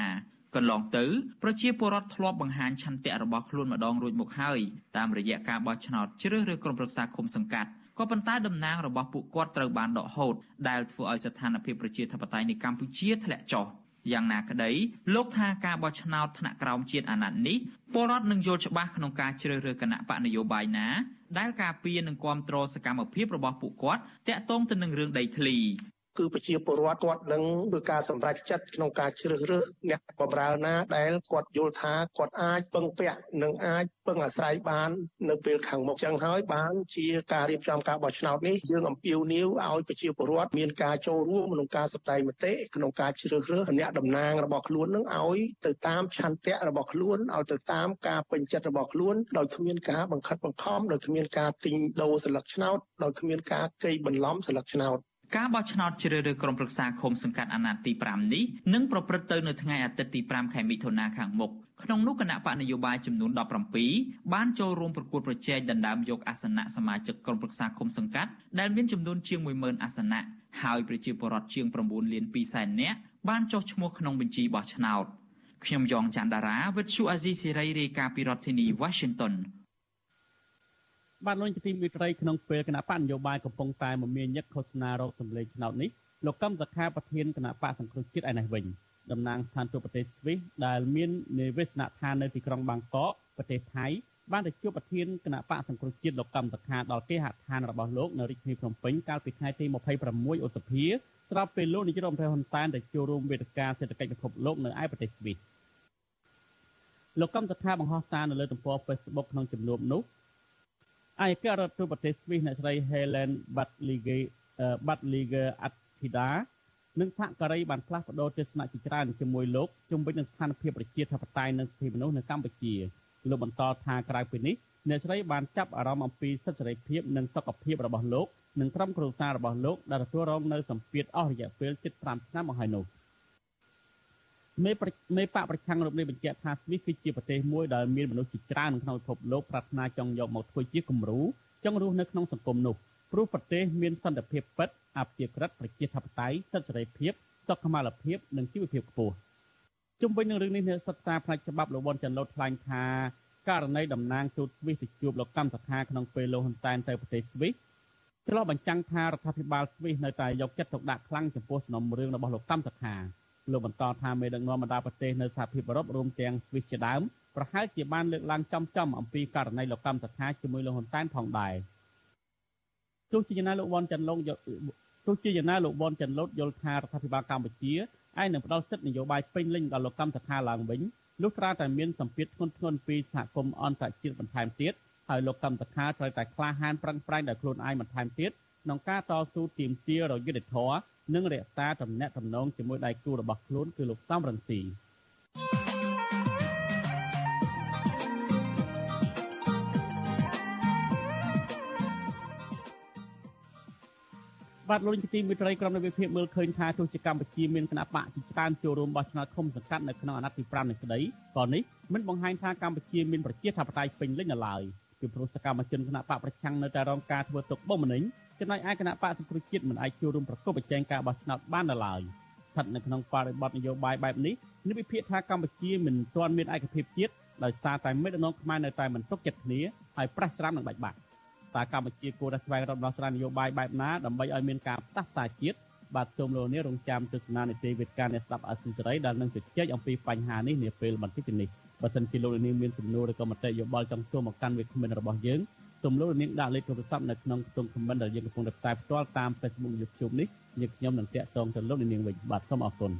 Speaker 8: កន្លងទៅប្រជាពលរដ្ឋធ្លាប់បង្ហាញឆន្ទៈរបស់ខ្លួនម្ដងរួចមកហើយតាមរយៈការបោះឆ្នោតជ្រើសរើសក្រុមប្រឹក្សាគុំសង្កាត់ក៏ប៉ុន្តែតំណាងរបស់ពួកគាត់ត្រូវបានដកហូតដែលធ្វើឲ្យស្ថានភាពប្រជាធិបតេយ្យនៅកម្ពុជាធ្លាក់ចុះ យ៉ាងណាក្តីលោកថាការបោះឆ្នោតថ្នាក់ក្រោមជាតិអាណត្តិនេះពលរដ្ឋនឹងយល់ច្បាស់ក្នុងការជ្រើសរើសគណៈបកនយោបាយណាដែលការពារនិងគ្រប់គ្រងសកម្មភាពរបស់ពួកគាត់តាក់ទងទៅនឹងរឿងដីធ្លី
Speaker 12: គឺប្រជាពលរដ្ឋគាត់នឹងធ្វើការសម្រេចចិត្តក្នុងការជ្រើសរើសអ្នកបម្រើណាដែលគាត់យល់ថាគាត់អាចពឹងពាក់និងអាចពឹងអាស្រ័យបាន នៅពេលខាងមុខចឹងហើយបានជាការរៀបចំការបោះឆ្នោតនេះយើងអំពាវនាវឲ្យប្រជាពលរដ្ឋមានការចូលរួមក្នុងការសម្ដែងមតិក្នុងការជ្រើសរើសអ្នកតំណាងរបស់ខ្លួននឹងឲ្យទៅតាមឆន្ទៈរបស់ខ្លួនឲ្យទៅតាមការពេញចិត្តរបស់ខ្លួនដោយគ្មានការបង្ខិតបង្ខំដោយគ្មានការទិញដូរស្លឹកឆ្នោតដោយគ្មានការកេងបន្លំស្លឹកឆ្នោត
Speaker 8: ការបោះឆ្នោតជ្រើសរើសក្រុមប្រឹក្សាឃុំសង្កាត់អាណត្តិទី5នេះនឹងប្រព្រឹត្តទៅនៅថ្ងៃអាទិត្យទី5ខែមិថុនាខាងមុខក្នុងនោះគណៈបកនយោបាយចំនួន17បានចូលរួមប្រកួតប្រជែងដណ្ដើមយកអាសនៈសមាជិកក្រុមប្រឹក្សាឃុំសង្កាត់ដែលមានចំនួនជាង10000អាសនៈហើយប្រជាពលរដ្ឋជាង9លាន2សែននាក់បានចុះឈ្មោះក្នុងបញ្ជីបោះឆ្នោតខ្ញុំយ៉ងច័ន្ទដារាវិទ្យុអាស៊ីសេរីរាយការណ៍ពីរដ្ឋធានី Washington
Speaker 1: បាទលោកជាទីមេត្រីក្នុងពេលគណៈបកនយោបាយកំពុងតែមមាញឹកឃោសនារោគសម្លេងឆ្នោតនេះលោកកម្មសខាប្រធានគណៈបកសង្គ្រោះជាតិឯនេះវិញតំណាងស្ថានទូតប្រទេសស្វីសដែលមាននិវេសនដ្ឋាននៅទីក្រុងបាងកកប្រទេសថៃបានទៅជួបប្រធានគណៈបកសង្គ្រោះជាតិលោកកម្មសខាដល់គេហដ្ឋានរបស់លោកនៅរាជធានីភ្នំពេញកាលពីថ្ងៃទី26ឧសភាស្របពេលលោកនាយករដ្ឋមន្ត្រីហ៊ុនសែនទៅចូលរួមវេទិកាសេដ្ឋកិច្ចពិភពលោកនៅឯប្រទេសស្វីសលោកកម្មសខាបង្ហោះសារនៅលើទំព័រ Facebook ក្នុងជំនួបនោះ ឯករដ្ឋទូតប្រទេសស្វីសអ្នកស្រី Helen Badliger Badliger Attida និងសហការីបានផ្លាស់ប្តូរទស្សនៈជាច្រើនជាមួយលោកជំវិញនឹងស្ថានភាពប្រជាធិបតេយ្យនិងសិទ្ធិមនុស្សនៅកម្ពុជាលោកបន្តថាក្រៅពីនេះអ្នកស្រីបានចាប់អារម្មណ៍អំពីសិទ្ធិសេរីភាពនិងសុខភាពរបស់លោកនិងក្រុមគ្រួសាររបស់លោកដែលទទួលរងនៅសម្ពាធអស់រយៈពេល75ឆ្នាំមកហើយនោះ មេមេបកប្រឆាំងរូបនេះបញ្ជាក់ថាស្វីសគឺជាប្រទេសមួយដែលមានមនុស្សជាច្រើនក្នុងពិភពលោកប្រាថ្នាចង់យកមកធ្វើជាគំរូចង់រស់នៅក្នុងសង្គមនោះព្រោះប្រទេសមានសន្តិភាពពិតអព្យាក្រឹតប្រជាធិបតេយ្យសិទ្ធិសេរីភាពសុខុមាលភាពនិងជីវភាពខ្ពស់ជុំវិញនឹងរឿងនេះអ្នកសិក្សាផ្នែកច្បាប់លោកវ៉ាន់ចាន់ឡូតថ្លែងថាករណីតំណាងទូតស្វីសទៅជួបលោកកម្មសខាក្នុងពេលលោកហ៊ុនសែនទៅប្រទេសស្វីសឆ្លោះបញ្ចាំងថារដ្ឋាភិបាលស្វីសនៅតែយកចិត្តទុកដាក់ខ្លាំងចំពោះសំណុំរឿងរបស់លោកកម្មសខា លោកបន្តថាមេដឹកនាំបណ្ដាប្រទេសនៅសហភាពអឺរ៉ុបរួមទាំងស្វីសជាដើមប្រហែលជាបានលើកឡើងចំចំអំពីករណីលោកកម្មសខាជាមួយលោកហ៊ុនសែនផងដែរទោះជាយ៉ាងណាលោកវ៉ាន់ចាន់ឡុងទោះជាយ៉ាងណាលោកវ៉ាន់ចាន់ឡូតយល់ថារដ្ឋាភិបាលកម្ពុជាឯនឹងផ្ដល់សិទ្ធិនយោបាយពេញលេញដល់លោកកម្មសខាឡើងវិញលុះត្រាតែមានសម្ពាធធ្ងន់ធ្ងរពីសហគមន៍អន្តរជាតិបន្ថែមទៀតហើយលោកកម្មសខាត្រូវតែក្លាហានប្រឹងប្រែងដោយខ្លួនឯងបន្ថែមទៀត ក្នុងការតស៊ូទាមទាររយុទ្ធធរនិងរក្សាទំនាក់ទំនងជាមួយដៃគូរបស់ខ្លួនគឺលោកសំរងស៊ីបាទលោកនាយកទីមេត្រីក្រុមនៃវិភាគមើលឃើញថាទោះជាកម្ពុជាមានគណៈបកជាច្រើនចូលរួមបោះឆ្នោតឃុំសង្កាត់នៅក្នុងអាណត្តិទី5នេះក្តីក៏នេះមិនបង្ហាញថាកម្ពុជាមានប្រជាធិបតេយ្យពេញលេញនៅឡើយពីព្រោះសកម្មជនគណៈបកប្រឆាំងនៅតែរងការធ្វើទុកបុកម្នេញ ចំណែកឯគណៈបកសង្គ្រោះជាតិមិនអាចចូលរួមប្រកបប្រជែងការបោះឆ្នោតបាននៅឡើយស្ថិតនៅក្នុងបរិបទនយោបាយបែបនេះនេះវិភាគថាកម្ពុជាមិនទាន់មានឯកភាពជាតិដោយសារតែមេដឹកនាំខ្មែរនៅតែមិនទុកចិត្តគ្នាហើយប្រះច្រាមនឹងបាច់បាក់តើកម្ពុជាគួរតែស្វែងរកដំណោះស្រាយនយោបាយបែបណាដើម្បីឲ្យមានការផ្សះផ្សាជាតិបាទសូមលោកនាងរងចាំទស្សនានីតិវិទ្យាអ្នកស្ដាប់អសិលសេរីដែលនឹងជជែកអំពីបញ្ហានេះនាពេលបន្តិចនេះបើសិនជាលោកនាងមានសំណួរឬក៏មតិយោបល់ចង់សួរមកកាន់វិក្កាមរបស់យើង សូមលោកនាងដាក់លេខទូរស័ព្ទនៅក្នុងខ្ទង់ comment ដែលយើងកំពុងតែផ្សាយផ្ទាល់តាម Facebook YouTube នេះយើងខ្ញុំនឹងតាក់ទងទៅលោកនាងវិញបាទសូមអរគុណ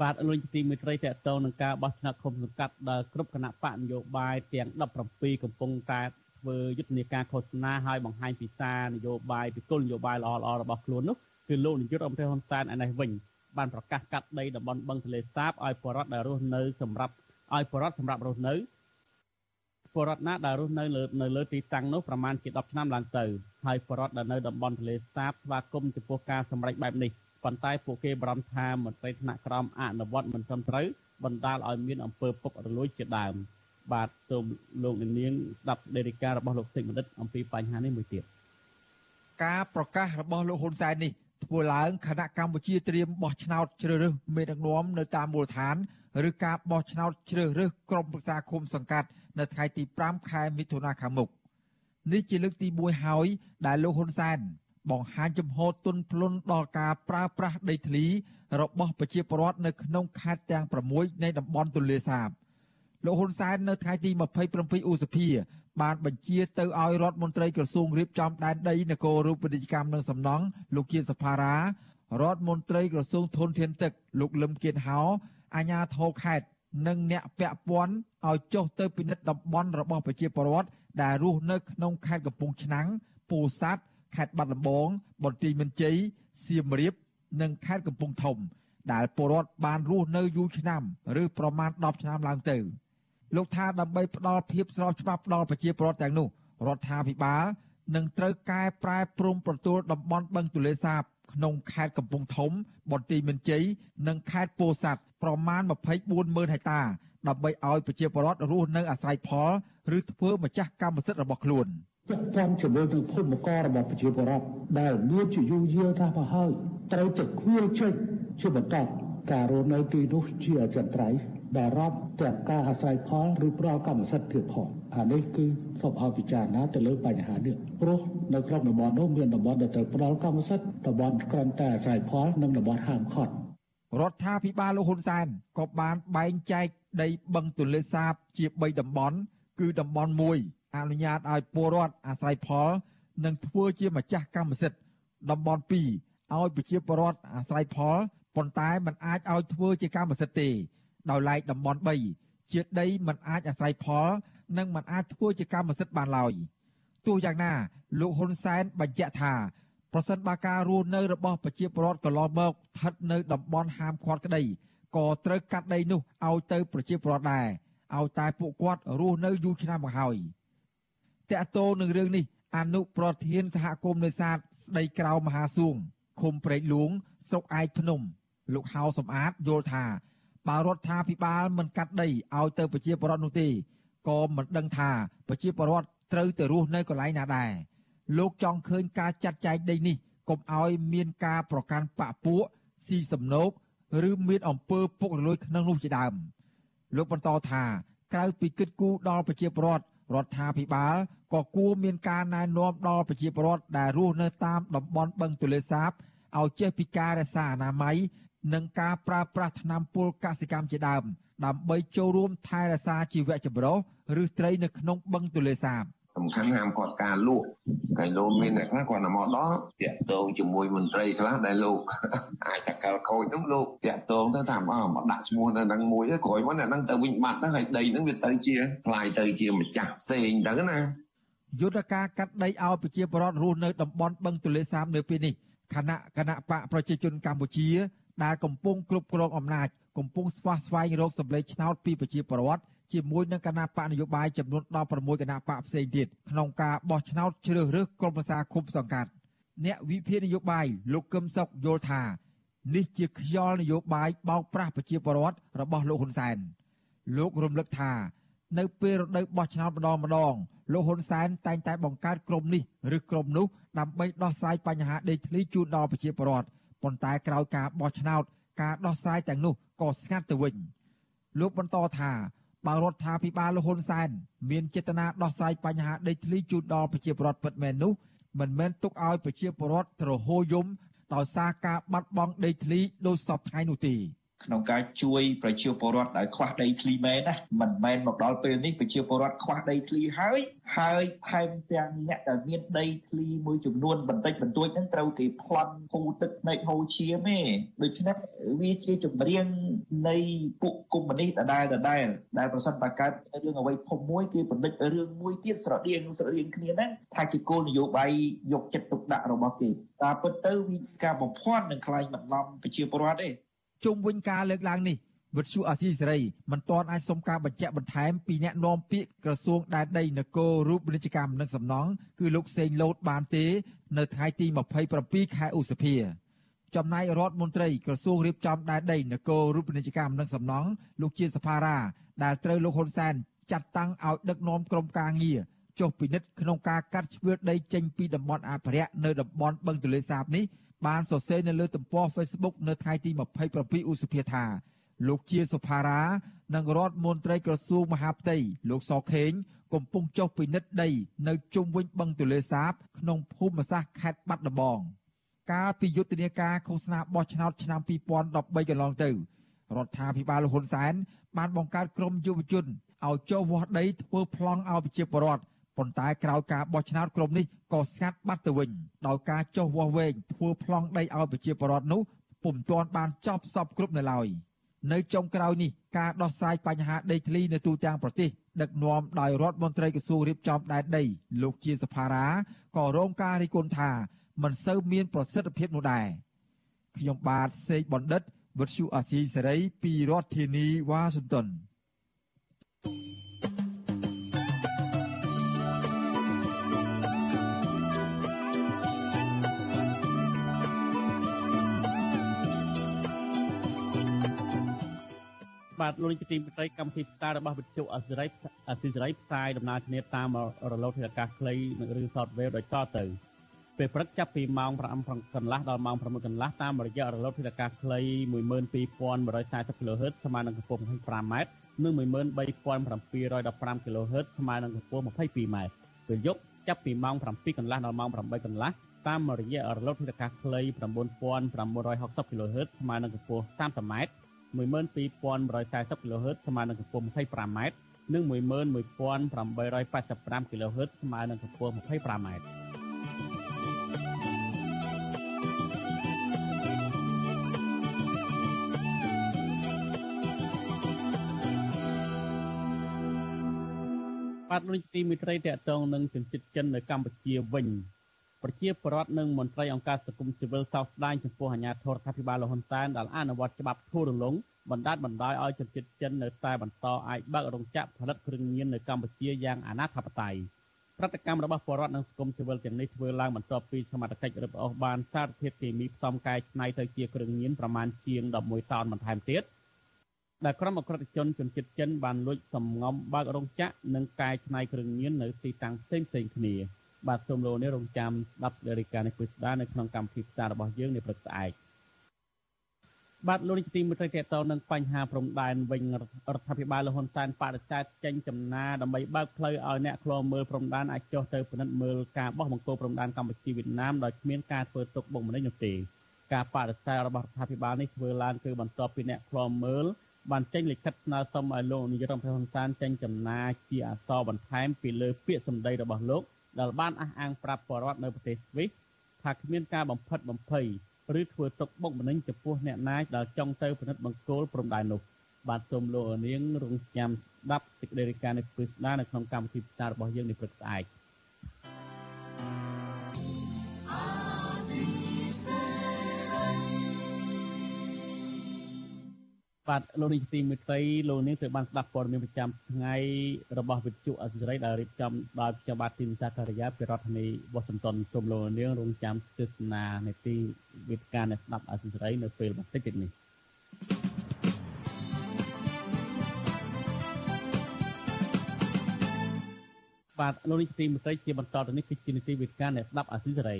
Speaker 1: បាទលោកទីមេត្រីតកតងនឹងការបោះឆ្នោតឃុំសង្កាត់ដែលគ្រប់គណៈបកនយោបាយទាំង17កំពុងតែ ធ្វើយុទ្ធនាការឃោសនាឲ្យបង្ហាញពីសារនយោបាយពីគោលនយោបាយល្អៗរបស់ខ្លួននោះគឺលោកនាយករដ្ឋមន្ត្រីហ៊ុនសែនឯនេះវិញបានប្រកាសកាត់ដីតំបន់បឹងទន្លេសាបឲ្យបរដ្ឋដែលរស់នៅសម្រាប់ឲ្យបរដ្ឋសម្រាប់រស់នៅបរដ្ឋណាដែលរស់នៅលើនៅលើទីតាំងនោះប្រមាណជា10ឆ្នាំឡើងទៅហើយបរដ្ឋដែលនៅតំបន់ទន្លេសាបស្វាគមន៍ចំពោះការសម្រេចបែបនេះប៉ុន្តែពួកគេបារម្ភថាមន្ត្រីថ្នាក់ក្រមអនុវត្តមិនត្រឹមត្រូវបណ្ដាលឲ្យមានអំពើពុករលួយជាដើម បាទសូមលោកនាងស្ដាប់ដេរិការបស់លោកសេចបណ្ឌិតអំពីបញ្ហានេះមួយទៀត
Speaker 2: ការប្រកាសរបស់លោកហ៊ុនសែននេះធ្វើឡើងគណៈកម្ពុជាត្រៀមបោះឆ្នោតជ្រើសរើសមេដឹកនាំនៅតាមមូលដ្ឋានឬការបោះឆ្នោតជ្រើសរើសក្រុមប្រឹក្សាឃុំសង្កាត់នៅថ្ងៃទី5ខែមិថុនាខាងមុខនេះជាលើកទី1ហើយដែលលោកហ៊ុនសែនបង្ហាញចំហទុនភ្លុនដល់ការប្រើប្រាស់ដីធ្លីរបស់ប្រជាពលរដ្ឋនៅក្នុងខេត្តទាំង6នៃតំបន់ទន្លេសាប លោកហ៊ុនសែននៅថ្ងៃទី27ឧសភាបានបញ្ជាទៅឲ្យរដ្ឋមន្ត្រីក្រសួងរៀបចំដែនដីនគររូបនីយកម្មនិងសំណង់លោកជាសភារារដ្ឋមន្ត្រីក្រសួងធនធានទឹកលោកលឹមគៀនហោអាជ្ញាធរខេត្តនិងអ្នកពាក់ព័ន្ធឲ្យចុះទៅពិនិត្យតំបន់របស់ប្រជាពលរដ្ឋដែលរស់នៅក្នុងខេត្តកំពង់ឆ្នាំងពោធិ៍សាត់ខេត្តបាត់ដំបងបន្ទាយមានជ័យសៀមរាបនិងខេត្តកំពង់ធំ ដែលពលរដ្ឋបានរស់នៅយូរឆ្នាំ ឬប្រមាណ10ឆ្នាំឡើងទៅ លោកថាដើម្បីផ្ដល់ភាពស្របច្បាប់ដល់ប្រជាពលរដ្ឋទាំងនោះរដ្ឋាភិបាលនឹងត្រូវកែប្រែព្រំប្រទល់តំបន់បឹងទលេសាបក្នុងខេត្តកំពង់ធំបន្ទាយមានជ័យនិងខេត្តពោធិ៍សាត់ប្រមាណ240,000ហិកតាដើម្បីឲ្យប្រជាពលរដ្ឋរស់នៅអាស្រ័យផលឬធ្វើម្ចាស់កម្មសិទ្ធិរបស់ខ្លួន។
Speaker 13: ពាក់ព័ន្ធជាមួយនឹងភូមិកររបស់ប្រជាពលរដ្ឋដែលមានជាយូរយារថាមកហើយត្រូវតែគ្វាលចេញជាបន្តការរស់នៅទីនោះជាអចិន្ត្រៃយ៍ ដែលរាប់ទាំងការអាស្រ័យផលឬផ្ដល់កម្មសិទ្ធិទៀតផងអានេះគឺសូមឲ្យពិចារណាទៅលើបញ្ហានេះព្រោះនៅក្នុងតំបន់នោះមានតំបន់ដែលត្រូវផ្ដល់កម្មសិទ្ធិតំបន់ក្រំតែអាស្រ័យផលនិងតំបន់ហាមឃាត់
Speaker 2: រដ្ឋាភិបាលលោកហ៊ុនសែនក៏បានបែងចែកដីបឹងទន្លេសាបជា3តំបន់ គឺតំបន់1អនុញ្ញាតឲ្យពលរដ្ឋអាស្រ័យផលនិងធ្វើជាម្ចាស់កម្មសិទ្ធិតំបន់2ឲ្យប្រជាពលរដ្ឋអាស្រ័យផលប៉ុន្តែมันអាចឲ្យធ្វើជាកម្មសិទ្ធិទេ ដោយឡែកតំបន់3ជាដីមិនអាចអាស្រ័យផល និងមិនអាចធ្វើជាកម្មសិទ្ធិបានឡើយទោះយ៉ាងណាលោកហ៊ុនសែនបញ្ជាក់ថាប្រសិនបើការរស់នៅរបស់ប្រជាពលរដ្ឋកន្លងមកស្ថិតនៅតំបន់ហាមឃាត់ក្តីក៏ត្រូវកាត់ដីនោះឲ្យទៅប្រជាពលរដ្ឋដែរឲ្យតែពួកគាត់រស់នៅយូរឆ្នាំមកហើយតកតោនឹងរឿងនេះអនុប្រធានសហគមន៍នេសាទស្ដីក្រៅមហាសួងឃុំព្រែកលួងស្រុកឯកភ្នំ លោកហៅសំអាតយល់ថា បើរដ្ឋាភិបាលមិនកាត់ដីឲ្យទៅប្រជាពលរដ្ឋនោះទេក៏មិនដឹងថាប្រជាពលរដ្ឋត្រូវទៅរស់នៅកន្លែងណាដែរលោកចង់ឃើញការចាត់ចែងដីនេះកុំឲ្យមានការប្រកាន់បពពួកស៊ីសំណោកឬមានអំពើពុករលួយក្នុងនោះជាដើមលោកបន្តថាក្រៅពីគិតគូរដល់ប្រជាពលរដ្ឋរដ្ឋាភិបាលក៏គួរមានការណែនាំដល់ប្រជាពលរដ្ឋដែលរស់នៅតាមតំបន់បឹងទន្លេសាបឲ្យចេះពីការរក្សាអនាម័យ និងការប្រើប្រាស់ថ្នាំពុលកសិកម្មជាដើម ដើម្បីចូលរួមថែរក្សាជីវៈចម្រុះឬត្រីនៅក្នុងបឹងទន្លេសាប
Speaker 11: សំខាន់ហាមគាត់ការលក់កែលោកមានអ្នកខ្លះគាត់មកដល់តាក់ទងជាមួយមន្ត្រីខ្លះដែលលោកអាចចកលខូចនោះលោកតាក់ទងទៅតាមអស់មកដាក់ឈ្មោះនៅនឹងមួយក្រោយមកអ្នកនឹងទៅវិញបាត់ទៅហើយដីនឹងវាទៅជាផ្លាយទៅជាម្ចាស់ផ្សេងទៅណា
Speaker 2: យុទ្ធការកាត់ដីឲ្យប្រជាពលរដ្ឋរស់នៅតំបន់បឹងទន្លេសាបនៅពេលនេះគណៈគណៈបកប្រជាជនកម្ពុជា ដែលកំពុងគ្រប់គ្រងអំណាចកំពុងស្វះស្វែងរកសម្លេងឆ្នោតពីប្រជាពលរដ្ឋជាមួយនឹងគណៈបកនយោបាយចំនួន16គណៈបកផ្សេងទៀតក្នុងការបោះឆ្នោតជ្រើសរើសក្រុមប្រឹក្សាគុំសង្កាត់អ្នកវិភាគនយោបាយលោកកឹមសុខយល់ថានេះជាខ្យល់នយោបាយបោកប្រាស់ប្រជាពលរដ្ឋរបស់លោកហ៊ុនសែនលោករំលឹកថានៅពេលរដូវបោះឆ្នោតម្ដងម្ដងលោកហ៊ុនសែនតែងតែបង្កើតក្រុមនេះឬក្រុមនោះដើម្បីដោះស្រាយបញ្ហាដីធ្លីជូនដល់ប្រជាពលរដ្ឋ ប៉ុន្តែក្រោយការបោះឆ្នោត ការដោះស្រាយទាំងនោះក៏ស្ងាត់ទៅវិញលោកបន្តថាបើរដ្ឋាភិបាលលហ៊ុនសែនមានចេតនាដោះស្រាយបញ្ហាដីធ្លីជូនដល់ប្រជាពលរដ្ឋពិតមែននោះមិនមែនទុកឲ្យប្រជាពលរដ្ឋទ្រហោយំដោយសារការបាត់បង់ដីធ្លីដោយសពថ្ងៃនោះទេ
Speaker 14: ក្នុងការជួយប្រជាពលរដ្ឋដែលខ្វះដីធ្លីមែនណាមិនមែនមកដល់ពេលនេះប្រជាពលរដ្ឋខ្វះដីធ្លីហើយហើយថែមទាំងអ្នកដែលមានដីធ្លីមួយចំនួនបន្តិចបន្តួចហ្នឹងត្រូវគេប្លន់ហូរទឹកភ្នែកហូរឈាមទេដូច្នេះវាជាចម្រៀងនៃពួកកុម្មុយនីសដដែលដដែលដែលប្រសិនបើកើតរឿងអ្វីធំមួយគេបណ្ឌិតរឿងមួយទៀតស្រដៀងស្រដៀងគ្នាហ្នឹងថាជាគោលនយោបាយយកចិត្តទុកដាក់របស់គេតាមពិតទៅវាការបំភាន់នឹងខ្លាញ់បន្លំប្រជាពលរដ្ឋទេ
Speaker 2: ជុំវិញការលើកឡើងនេះវិទ្យុអាស៊ីសេរីមិនទាន់អាចសុំការបញ្ជាក់បន្ថែមពីអ្នកនាំពាក្យក្រសួងដែនដីនគររូបនីយកម្មនិងសំណង់គឺលោកសេងលូតបានទេ នៅថ្ងៃទី27ខែឧសភាចំណែករដ្ឋមន្ត្រីក្រសួងរៀបចំដែនដីនគររូបនីយកម្មនិងសំណង់លោកជាសភារាដែលត្រូវលោកហ៊ុនសែនចាត់តាំងឲ្យដឹកនាំក្រុមការងារចុះពិនិត្យក្នុងការកាត់ជ្រឿដីចេញពីតំបន់អភិរក្សនៅតំបន់បឹងទន្លេសាបនេះ បានសរសេរនៅលើទំព័រ Facebook នៅថ្ងៃទី27ឧសភាថាលោកជាសុផារ៉ានិងរដ្ឋមន្ត្រីក្រសួងមហាផ្ទៃលោកសខេង កំពុងចុះពិនិត្យដី នៅជុំវិញបឹងទន្លេសាប ក្នុងភូមិសាស្ត្រខេត្តបាត់ដំបង កាលពីយុទ្ធនាការឃោសនាបោះឆ្នោតឆ្នាំ2013កន្លងទៅរដ្ឋាភិបាលហ៊ុនសែនបានបង្កើតក្រុមយុវជនឲ្យចុះវាស់ដីធ្វើប្លង់ឲ្យប្រជាពលរដ្ឋ ប៉ុន្តែក្រោយការបោះឆ្នោតក្រុមនេះក៏ស្ងាត់បាត់ទៅវិញដោយការចុះវាស់វែងធ្វើប្លង់ដីឲ្យប្រជាពលរដ្ឋនោះពុំទាន់បានចប់សពគ្រប់នៅឡើយនៅចុងក្រោយនេះការដោះស្រាយបញ្ហាដីធ្លីនៅទូទាំងប្រទេសដឹកនាំដោយរដ្ឋមន្ត្រីក្រសួងរៀបចំដែនដី លោកជាសភារាក៏រងការរិះគន់ថាមិនសូវមានប្រសិទ្ធភាពនោះដែរខ្ញុំបាទសេកបណ្ឌិតវិទ្យុអាស៊ីសេរីពីរដ្ឋធានីវ៉ាស៊ីនតោន
Speaker 1: បាទលោកនាយកទីមេត្រីកម្មវិធីផ្សាយរបស់វិទ្យុអសិរ័យអសិរ័យផ្សាយដំណើរគ្នាតាមរលកធាតុអាកាសខ្លីនិងឬ software ដោយតទៅពេលព្រឹកចាប់ពីម៉ោង5កន្លះដល់ម៉ោង6កន្លះតាមរយៈរលកធាតុអាកាសខ្លី12140 kHz ស្មើនឹងកម្ពស់ 25m និង13715 kHz ស្មើនឹងកម្ពស់ 22m ពេលយប់ចាប់ពីម៉ោង7កន្លះដល់ម៉ោង8កន្លះតាមរយៈរលកធាតុអាកាសខ្លី9960 kHz ស្មើនឹងកម្ពស់ 30m 12140 kHz ស្មើនឹងកម្ពស់ 25m និង11885 kHz ស្មើនឹងកម្ពស់ 25m បាទលោកទីមិត្តរីតកតងនឹងជនជាតិចិននៅកម្ពុជាវិញ ប្រជាពលរដ្ឋនិងមន្ត្រីអង្គការសង្គមស៊ីវិលសោកស្ដាយចំពោះអាញាធរដ្ឋាភិបាលលហ៊ុនសែនដែលអនុវត្តច្បាប់ធូររលុងបណ្ដាលបណ្ដោយឲ្យជនជាតិចិននៅតែបន្តអាចបើករោងចក្រផលិតគ្រឿងញៀននៅកម្ពុជាយ៉ាងអនាធបត័យប្រតិកម្មរបស់ពលរដ្ឋនិងសង្គមស៊ីវិលទាំងនេះធ្វើឡើងបន្ទាប់ពីសមត្ថកិច្ចរឹបអូសបានសារធាតុគីមីផ្សំកែច្នៃទៅជាគ្រឿងញៀនប្រមាណជាង11តោនបន្ថែមទៀតដែលក្រុមអក្រិតជនជនជាតិចិនបានលួចសំងំបើករោងចក្រនិងកែច្នៃគ្រឿងញៀននៅទីតាំងផ្សេងៗគ្នា បាទសូមលោកនេះរងចាំស្ដាប់លេខការនេះពិស្ដានៅក្នុងកម្មវិធីផ្សាយរបស់យើងនៅព្រឹកស្អែកបាទលោកនាយកទីមេត្រីតទៅនឹងបញ្ហាព្រំដែនវិញរដ្ឋាភិបាលលហ៊ុនសែនបដិសេធចេញចំណាដើម្បីបើកផ្លូវឲ្យអ្នកខ្លោមើលព្រំដែនអាចចុះទៅពិនិត្យមើលការបោះបង្គោលព្រំដែនកម្ពុជាវៀតណាមដោយគ្មានការធ្វើទុកបុកម្នេញនោះទេការបដិសេធរបស់រដ្ឋាភិបាលនេះធ្វើឡើងគឺបន្ទាប់ពីអ្នកខ្លោមើលបានចេញលិខិតស្នើសុំឲ្យលោកនាយរដ្ឋមន្ត្រីហ៊ុនសែនចេញចំណាជាអសរបន្ថែមពីលើពាក្យសម្ដីរបស់លោក ដែលបានអះអាងប្រាប់បរដ្ឋនៅប្រទេសស្វីសថាគ្មានការបំផិតបំភ័យឬធ្វើទុកបុកម្នេញចំពោះអ្នកណាយដែលចង់ទៅពិនិត្យបង្គោលព្រំដែននោះបាទសូមលោកនាងរងចាំស្ដាប់សេចក្តីរាយការណ៍នេះពិស្ដានៅក្នុងកម្មវិធីផ្សាយរបស់យើងនេះព្រឹកស្អែក បាទលោកនាយកទីមេត្រីលោកនាងត្រូវបានស្ដាប់ព័ត៌មានប្រចាំថ្ងៃរបស់វិទ្យុអសិរ័យដែលរៀបចំដោយខ្ញុំបាទទីនសាការីយ៉ាពីរដ្ឋធានីវ៉ាស៊ីនតោនសូមលោកនាងរងចាំទស្សនានេតិវិទ្យានៃស្ដាប់អសិរ័យនៅពេលបន្តិចទៀតនេះបាទលោកនាយកទីមេត្រីជាបន្តទៅនេះគឺជានីតិវិទ្យានៃស្ដាប់អសិរ័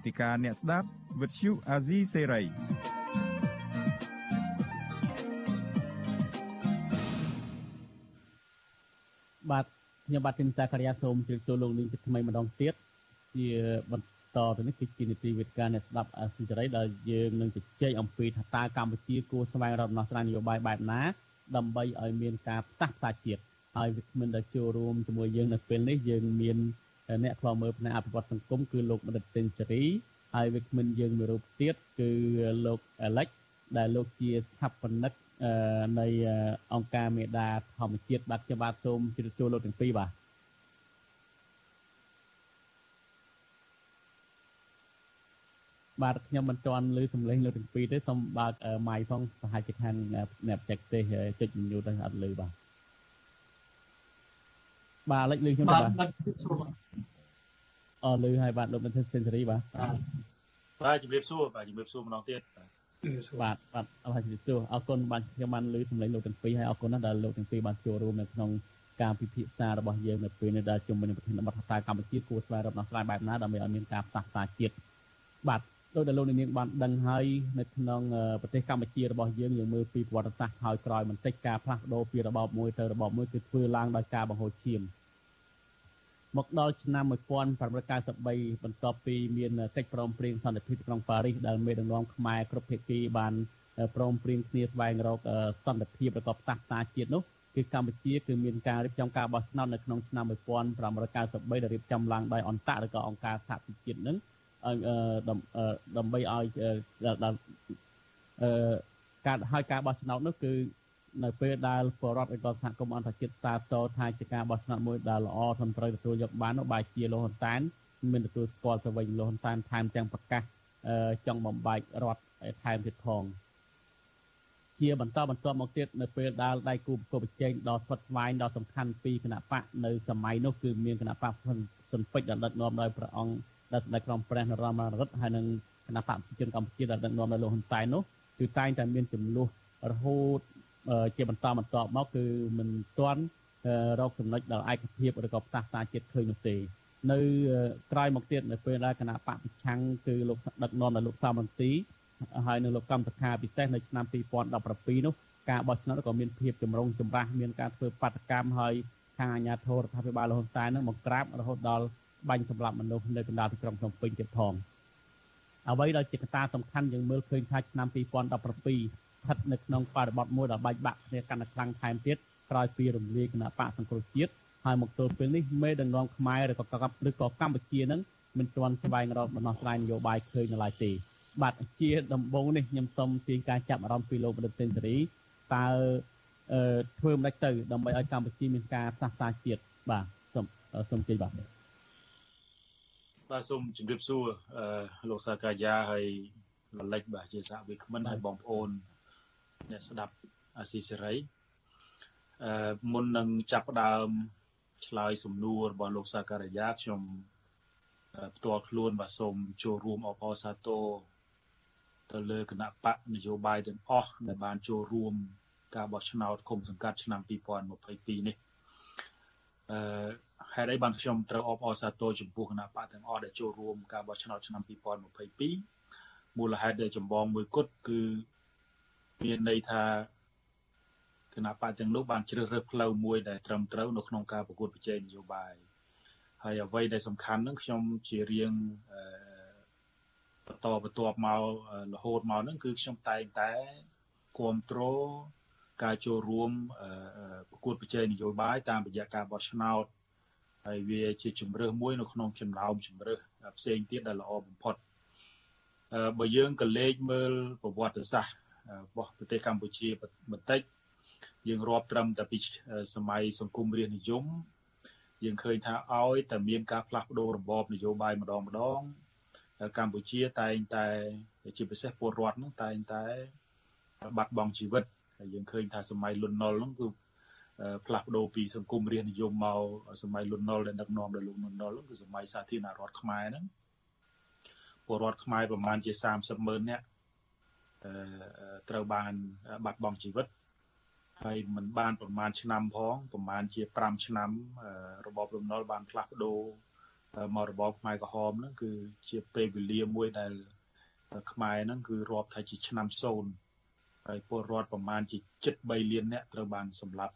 Speaker 15: វេទិកាអ្នកស្ដាប់វិទ្យុអាស៊ីសេរី
Speaker 1: បាទខ្ញុំបាទទីនសាករិយាសូមជម្រាបសួរលោកនាងជាថ្មីម្ដងទៀតជាបន្តទៅនេះគឺជានីតិវិទ្យាអ្នកស្ដាប់អាស៊ីសេរីដែលយើងនឹងជជែកអំពីថាតើកម្ពុជាគួរស្វែងរកដំណោះស្រាយនយោបាយបែបណាដើម្បីឲ្យមានការផ្សះផ្សាជាតិហើយវិក្កាមិនដែលចូលរួមជាមួយយើងនៅពេលនេះយើងមាន អ្នកខ្លោមើលផ្នែកអភិវឌ្ឍសង្គមគឺលោកបណ្ឌិតសេនស៊ូរីហើយវិក្កាមិនយើងមួយរូបទៀតគឺលោកអាឡិចដែលលោកជាស្ថាបនិកនៃអង្គការមេដាធម្មជាតិបាទខ្ញុំបាទសូមជម្រាបសួរលោកទាំងពីរបាទបាទខ្ញុំមិនទាន់ឮសំឡេងលោកទាំងពីរទេសូមបើកម៉ៃផងប្រហែលជាខាងអ្នកបច្ចេកទេសចុចញូទៅអត់ឮបាទ បាទលេចលឺខ្ញុំបាទអឺលឺហើយបាទលោកមិនសេនស៊ូរីបាទ
Speaker 16: បាទជំរាបសួរបាទជំរាបសួរម្ដងទៀត
Speaker 1: បាទបាទអរជំរាបសួរអរគុណបាទខ្ញុំបានលឺសម្លេងលោកទាំងពីរហើយអរគុណណាស់ដែលលោកទាំងពីរបានចូលរួមនៅក្នុងការពិភាក្សារបស់យើងនៅពេលនេះដែលជុំវិញប្រធានបទថាកម្ពុជាគួរស្វែងរកដំណោះស្រាយបែបណាដើម្បីឲ្យមានការផ្សះផ្សាជាតិបាទដោយដែលលោកនាងបានដឹងហើយនៅក្នុងប្រទេសកម្ពុជារបស់យើងយើងមើលពីប្រវត្តិសាស្ត្រហើយក្រោយបន្តិចការផ្លាស់ប្ដូរពីរបបមួយទៅរបបមួយគឺធ្វើឡើងដោយការបង្ហូរឈាម មកដល់ឆ្នាំ1993បន្ទាប់ពីមានកិច្ចព្រមព្រៀងសន្តិភាពក្នុងប៉ារីសដែលមេដឹកនាំខ្មែរគ្រប់ភាគីបានព្រមព្រៀងគ្នាស្វែងរកសន្តិភាពប្រកបតាសាជាតិនោះគឺកម្ពុជាគឺមានការរៀបចំការបោះឆ្នោតនៅក្នុងឆ្នាំ1993ដែលរៀបចំឡើងដោយអន្តរឬក៏អង្គការសហប្រជាជាតិនឹងដើម្បីឲ្យការហើយការបោះឆ្នោតនោះគឺ នៅពេលដែលបរដ្ឋឬក៏សហគមន៍អន្តរជាតិសាទរថាជាការបោះឆ្នោតមួយដែលល្អត្រឹមត្រូវទទួលយកបាននោះបែរជាលោកហ៊ុនសែនមានទទួលស្គាល់ទៅវិញលោកហ៊ុនសែនថែមទាំងប្រកាសចង់បំបែករដ្ឋថែមទៀតផងជាបន្តបន្ទាប់មកទៀតនៅពេលដែលដៃគូប្រកបប្រជែងដល់ស្វិតស្វែងដ៏សំខាន់ពីគណៈបកនៅសម័យនោះគឺមានគណៈបកសុនពេជ្រដែលដឹកនាំដោយព្រះអង្គដែលនៅក្នុងព្រះនរោត្តមរណរដ្ឋហើយនឹងគណៈបកប្រជាជនកម្ពុជាដែលដឹកនាំដោយលោកហ៊ុនសែននោះគឺតែងតែមានចំនួនរហូត ជាបន្តបន្តមកគឺមិនទាន់រកចំណុចដល់ឯកភាពឬក៏ផ្សះផ្សាជាតិឃើញនោះទេនៅក្រោយមកទៀតនៅពេលដែលគណៈបកប្រឆាំងគឺលោកដឹកនាំដោយលោកសំរងទីហើយនៅលោកកម្មសខាពិសេសនៅឆ្នាំ2017នោះការបោះឆ្នោតក៏មានភាពចម្រុងចម្រាស់មានការធ្វើបាតកម្មហើយខាងអាជ្ញាធររដ្ឋាភិបាលលហ៊ុនសែននឹងមកក្រាបរហូតដល់បាញ់សម្លាប់មនុស្សនៅកណ្ដាលទីក្រុងភ្នំពេញទៀតផងអ្វីដែលជាកត្តាសំខាន់យើងមើលឃើញថាឆ្នាំ2017 ស្ថិតនៅក្នុងបរិបទមួយដែលបែកបាក់គ្នាកាន់តែខ្លាំងថែមទៀតក្រោយពីរំលាយគណៈបកសង្គ្រោះជាតិហើយមកទល់ពេលនេះមេដឹកនាំខ្មែរឬក៏ឬក៏កម្ពុជានឹងមិនទាន់ស្វែងរកដំណោះស្រាយនយោបាយឃើញនៅឡើយទេបាទជាដំបូងនេះខ្ញុំសូមទាញការចាប់អារម្មណ៍ពីលោកបណ្ឌិតសេនស៊ូរីតើអឺធ្វើមិនទៅដើម្បីឲ្យកម្ពុជាមានការផ្សះផ្សាជាតិបាទសូមសូមជ័យបាទ
Speaker 16: បាទសូមជម្រាបសួរអឺលោកសាកាយាហើយលលិចបាទជាសហវិក្មិនហើយបងប្អូន អ្នកស្ដាប់អាស៊ីសេរីអឺមុននឹងចាប់ផ្ដើមឆ្លើយសំណួររបស់លោកសាការីយ៉ាខ្ញុំផ្ទាល់ខ្លួនបាទសូមចូលរួមអបអរសាទរទៅលើគណៈបកនយោបាយទាំងអស់ដែលបានចូលរួមការបោះឆ្នោតគុំសង្កាត់ឆ្នាំ2022នេះអឺហេតុអីបានខ្ញុំត្រូវអបអរសាទរចំពោះគណៈបកទាំងអស់ដែលចូលរួមការបោះឆ្នោតឆ្នាំ2022មូលហេតុដែលចម្បងមួយគត់គឺ មានន័យថាគណៈបកទាំងនោះបានជ្រើសរើសផ្លូវមួយដែលត្រឹមត្រូវនៅក្នុងការប្រកួតប្រជែងនយោបាយហើយអ្វីដែលសំខាន់នឹងខ្ញុំជារៀងបន្តបន្ទាប់មករហូតមកហ្នឹងគឺខ្ញុំតែងតែគ្រប់គ្រងការចូលរួមប្រកួតប្រជែងនយោបាយតាមរយៈការបោះឆ្នោតហើយវាជាជំរើសមួយនៅក្នុងចំណោមជំរើសផ្សេងទៀតដែលល្អបំផុតបើយើងក៏លេខមើលប្រវត្តិសាស្ត្រ របស់ប្រទេសកម្ពុជាបន្តិចយើងរាប់ត្រឹមតែពីសម័យសង្គមរាស្ត្រនិយមយើងឃើញថាឲ្យតែមានការផ្លាស់ប្ដូររបបនយោបាយម្ដងម្ដងកម្ពុជាតែងតែជាពិសេសពលរដ្ឋហ្នឹងតែងតែបាត់បង់ជីវិតហើយយើងឃើញថាសម័យលន់នល់ហ្នឹងគឺផ្លាស់ប្ដូរពីសង្គមរាស្ត្រនិយមមកសម័យលន់នល់ដែលដឹកនាំដោយលោកលន់នល់គឺសម័យសាធារណរដ្ឋខ្មែរហ្នឹងពលរដ្ឋខ្មែរប្រហែលជា30ម៉ឺននាក់ ត្រូវបានបាត់បង់ជីវិតហើយมันបានប្រមាណឆ្នាំផងប្រមាណជា5ឆ្នាំរបបរំណុលបានផ្លាស់ប្ដូរមករបបខ្មែរក្រហមហ្នឹងគឺជាពេលវេលាមួយដែលខ្មែរហ្នឹងគឺរាប់ថាជាឆ្នាំ0ហើយពលរដ្ឋប្រមាណជា73លាននាក់ត្រូវបានសម្លាប់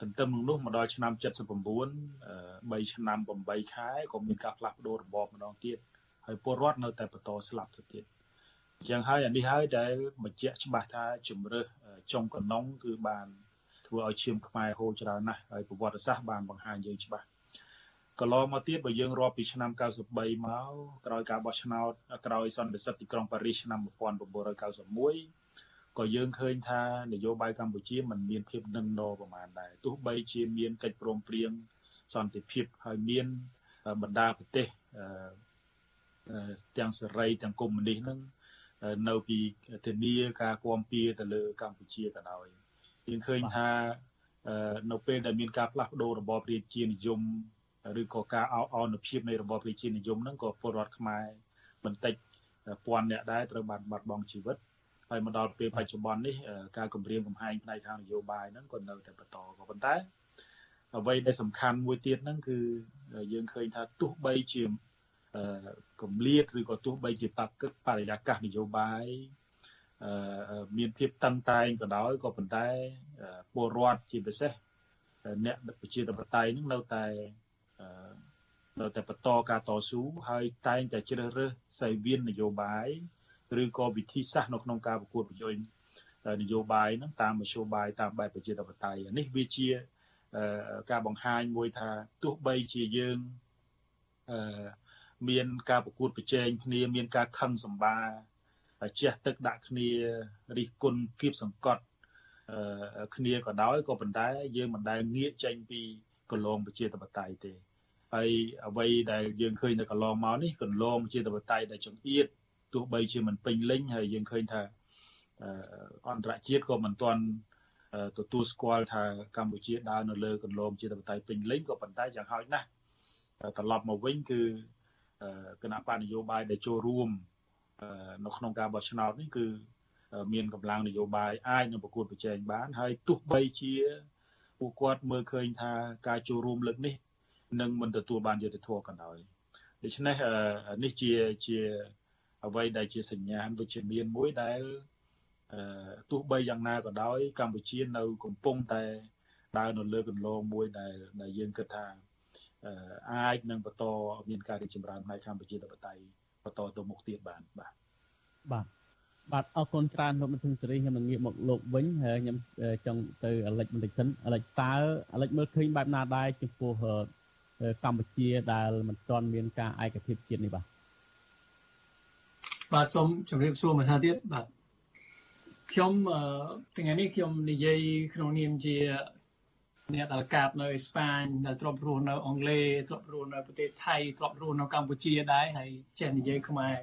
Speaker 16: ទន្ទឹមនឹងនោះមកដល់ឆ្នាំ79 3ឆ្នាំ8ខែក៏មានការផ្លាស់ប្ដូររបបម្ដងទៀតហើយពលរដ្ឋនៅតែបន្តស្លាប់ទៅទៀតអ ញ្ចឹងហើយអានេះហើយដែលបញ្ជាក់ច្បាស់ថាជំរើសចុងកណ្ដុងគឺបានធ្វើឲ្យឈាមខ្មែរហូរច្រើនណាស់ហើយប្រវត្តិសាស្ត្របានបង្ហាញយើងច្បាស់កន្លងមកទៀតបើយើងរាប់ពីឆ្នាំ93មកក្រោយការបោះឆ្នោតក្រោយសន្និសីទទីក្រុងប៉ារីសឆ្នាំ1991ក៏យើងឃើញថានយោបាយកម្ពុជាมันមានភាពនឹងណប្រមាណដែរទោះបីជាមានកិច្ចព្រមព្រៀងសន្តិភាពហើយមានបណ្ដាប្រទេសទាំងសេរីទាំងកុម្មុយនីសហ្នឹង នៅពីធានាការគាំពៀទៅលើកម្ពុជាក៏ដោយយើងឃើញថានៅពេលដែលមានការផ្លាស់ប្ដូររបបរាជានិយមឬក៏ការអោអនុភាពនៃរបបរាជានិយមហ្នឹងក៏ពលរដ្ឋខ្មែរបន្តិចពាន់អ្នកដែរត្រូវបានបាត់បង់ជីវិតហើយមកដល់ពេលបច្ចុប្បន្ននេះការគម្រាមកំហែងផ្នែកខាងនយោបាយហ្នឹងក៏នៅតែបន្តក៏ប៉ុន្តែអ្វីដែលសំខាន់មួយទៀតហ្នឹងគឺយើងឃើញថាទោះបីជា កម្លៀតឬក៏ទោះបីជាបកគិតបរិយាកាសនយោបាយមានភាពតឹងតែងក៏ដោយក៏ប៉ុន្តែពលរដ្ឋជាពិសេសអ្នកប្រជាធិបតេយ្យនឹងនៅតែនៅតែបន្តការតស៊ូហើយតែងតែជ្រើសរើសសេវាននយោបាយឬក៏វិធីសាស្ត្រនៅក្នុងការប្រកួតប្រជែងនយោបាយហ្នឹងតាមមធ្យោបាយតាមបែបប្រជាធិបតេយ្យនេះវាជាការបង្ហាញមួយថាទោះបីជាយើងអឺ មានការប្រកួតប្រជែងគ្នាមានការខឹងសម្បាជះទឹកដាក់គ្នារិះគន់គៀបសង្កត់គ្នាក៏ដោយក៏ប៉ុន្តែយើងមិនដែលងាកចេញពីកន្លងប្រជាធិបតេយ្យទេហើយអ្វីដែលយើងឃើញនៅកន្លងមកនេះកន្លងប្រជាធិបតេយ្យដែលចង្អៀតទោះបីជាមិនពេញលេញហើយយើងឃើញថាអន្តរជាតិក៏មិនទាន់ទទួលស្គាល់ថាកម្ពុជាដើរនៅលើកន្លងជាធិបតេយ្យពេញលេញក៏ប៉ុន្តែយ៉ាងហោចណាស់ត្រឡប់មកវិញគឺ គណៈបកនយោបាយដែលចូលរួមនៅក្នុងការបោះឆ្នោតនេះគឺមានកម្លាំងនយោបាយអាចនឹងប្រកួតប្រជែងបាន ហើយទោះបីជាពួកគាត់មើលឃើញថាការចូលរួមលើកនេះនឹងមិនទទួលបានយុត្តិធម៌ក៏ដោយដូច្នេះនេះជាជាអ្វីដែលជាសញ្ញាណវិជ្ជមានមួយដែលទោះបីយ៉ាងណាក៏ដោយកម្ពុជានៅកំពុងតែដើរនៅលើគន្លងមួយដែលដែលយើងគិតថា អាចនឹងបន្តមានការរីកចម្រើនផ្នែកកម្ពុជាធិបតេយ្យបន្តទៅមុខទៀតបានបាទ
Speaker 1: បាទបាទអរគុណច្រើនលោកមិនសឹងសេរីខ្ញុំនឹងងាកមកលោកវិញហើយខ្ញុំចង់ទៅអាលិចបន្តិចសិនអាលិចតើអាលិចមើលឃើញបែបណាដែរចំពោះកម្ពុជាដែលមិនទាន់មានការឯកភាពជាតិនេះបាទ
Speaker 17: បាទសូមជម្រាបសួរមួយសារទៀតបាទខ្ញុំថ្ងៃនេះខ្ញុំនិយាយក្នុងនាមជា អ្នកដែលកាប់នៅអេស្ប៉ាញដែលធ្លាប់រស់នៅអង់គ្លេសធ្លាប់រស់នៅប្រទេសថៃធ្លាប់រស់នៅកម្ពុជាដែរហើយចេះនិយាយខ្មែរ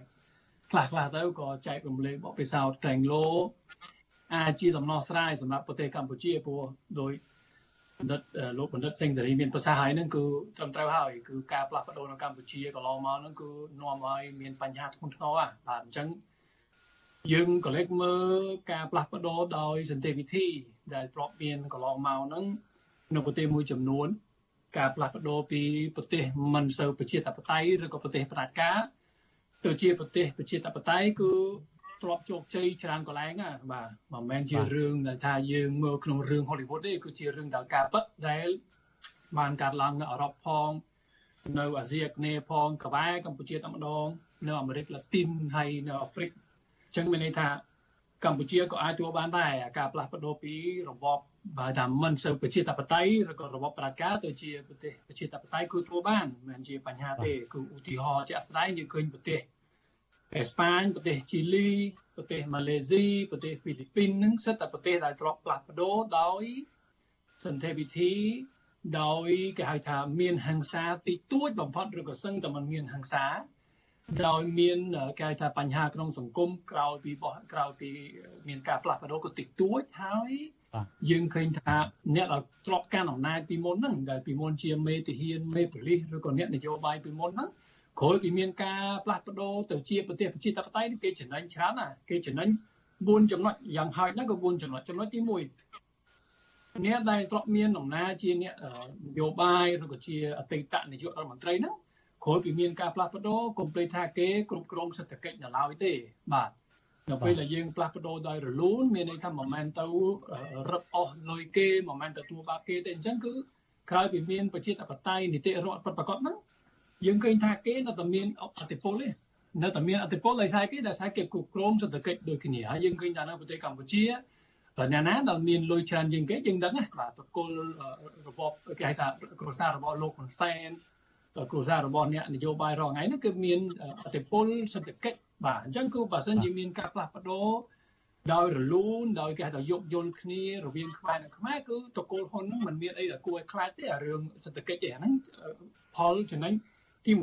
Speaker 17: ខ្លះខ្លះទៅក៏ចែករំលែកបទពិសោធន៍ក្រែងលោអាចជាដំណោះស្រាយសម្រាប់ប្រទេសកម្ពុជាព្រោះដោយបណ្ឌិតលោកបណ្ឌិតសេងសេរីមានប្រសាសន៍ហើយហ្នឹងគឺត្រឹមត្រូវហើយគឺការផ្លាស់ប្ដូរនៅកម្ពុជាកន្លងមកហ្នឹងគឺនាំឲ្យមានបញ្ហាធ្ងន់ធ្ងរបាទអញ្ចឹងយើងក៏លេចមើលការផ្លាស់ប្ដូរដោយសន្តិវិធីដែលធ្លាប់មានកន្លងមកហ្នឹង នៅប្រទេសមួយចំនួន ការផ្លាស់ប្ដូរពីប្រទេសមិនសូវប្រជាធិបតេយ្យឬក៏ប្រទេសផ្ដាច់ការទៅជាប្រទេសប្រជាធិបតេយ្យគឺទ្របជោគជ័យច្រើនកន្លែងណាបាទមិនមែនជារឿងដែលថាយើងមើលក្នុងរឿង Hollywood ទេគឺជារឿងដែលការពិតដែលបានកើតឡើងនៅអឺរ៉ុបផងនៅអាស៊ីអាគ្នេយ៍ផងក្បែរកម្ពុជាតែម្ដងនៅអាមេរិកឡាទីនហើយនៅអាហ្វ្រិកអញ្ចឹងមានន័យថាកម្ពុជាក៏អាចធ្វើបានដែរការផ្លាស់ប្ដូរពីរបប បើថាមិនសូវប្រជាធិបតេយ្យឬក៏របបប្រជាការទៅជាប្រទេសប្រជាធិបតេយ្យគឺធ្វើបានមិនមែនជាបញ្ហាទេគឺឧទាហរណ៍ជាក់ស្ដែងយើងឃើញប្រទេសអេស្ប៉ាញប្រទេសជីលីប្រទេសម៉ាឡេស៊ីប្រទេសហ្វីលីពីននឹងសិតតែប្រទេសដែលទ្របផ្លាស់ប្ដូរដោយសន្តិវិធីដោយគេហៅថាមានហិង្សាទីទួចបំផុតឬក៏សឹងតែមិនមានហិង្សាដោយមានគេហៅថាបញ្ហាក្នុងសង្គមក្រោយពីបោះក្រោយពីមានការផ្លាស់ប្ដូរក៏តិចតួចហើយ យើងឃើញថាអ្នកដែលទ្របកាន់អំណាចពីមុនហ្នឹងដែលពីមុនជាមេទាហានមេប៉ូលីសឬក៏អ្នកនយោបាយពីមុនហ្នឹងក្រោយពីមានការផ្លាស់ប្ដូរទៅជាប្រទេសប្រជាធិបតេយ្យគេចំណេញច្រើនណាគេចំណេញ4ចំណុចយ៉ាងហោចណាស់ក៏4ចំណុចចំណុចទី1អ្នកដែលទ្រព្យមានអំណាចជាអ្នកនយោបាយឬក៏ជាអតីតនាយករដ្ឋមន្ត្រីហ្នឹងក្រោយពីមានការផ្លាស់ប្ដូរកុំភ្លេចថាគេគ្រប់គ្រងសេដ្ឋកិច្ចនៅឡើយទេបាទ នៅពេលដែលយើងផ្លាស់ប្ដូរដោយរលូនមានន័យថាមិនមែនទៅរឹបអស់លុយគេមិនមែនទទួលបាបគេទេអញ្ចឹងគឺក្រោយពីមានប្រជាធិបតេយ្យនីតិរដ្ឋពិតប្រាកដហ្នឹងយើងឃើញថាគេនៅតែមានអតិពលទេនៅតែមានអតិពលដោយសារគេដោយសារគេគ្រប់គ្រងសេដ្ឋកិច្ចដូចគ្នាហើយយើងឃើញថានៅប្រទេសកម្ពុជាអ្នកណាដែលមានលុយច្រើនជាងគេយើងដឹងណាបាទតកុលរបបគេហៅថាគ្រួសាររបស់លោកហ៊ុនសែន គ្រួសាររបស់អ្នកនយោបាយរងថ្ងៃនេះគឺមានអតិពលសេដ្ឋកិច្ចបាទអញ្ចឹងគឺបើសិនជាមានការផ្លាស់ប្ដូរដោយរលូនដោយគេហៅថាយោគយល់គ្នារវាងខ្មែរនិងខ្មែរគឺតកូលហ៊ុនហ្នឹងมันមានអីដែលគួរឲ្យខ្លាចទេអារឿងសេដ្ឋកិច្ចទេអាហ្នឹងផលចំណេញទី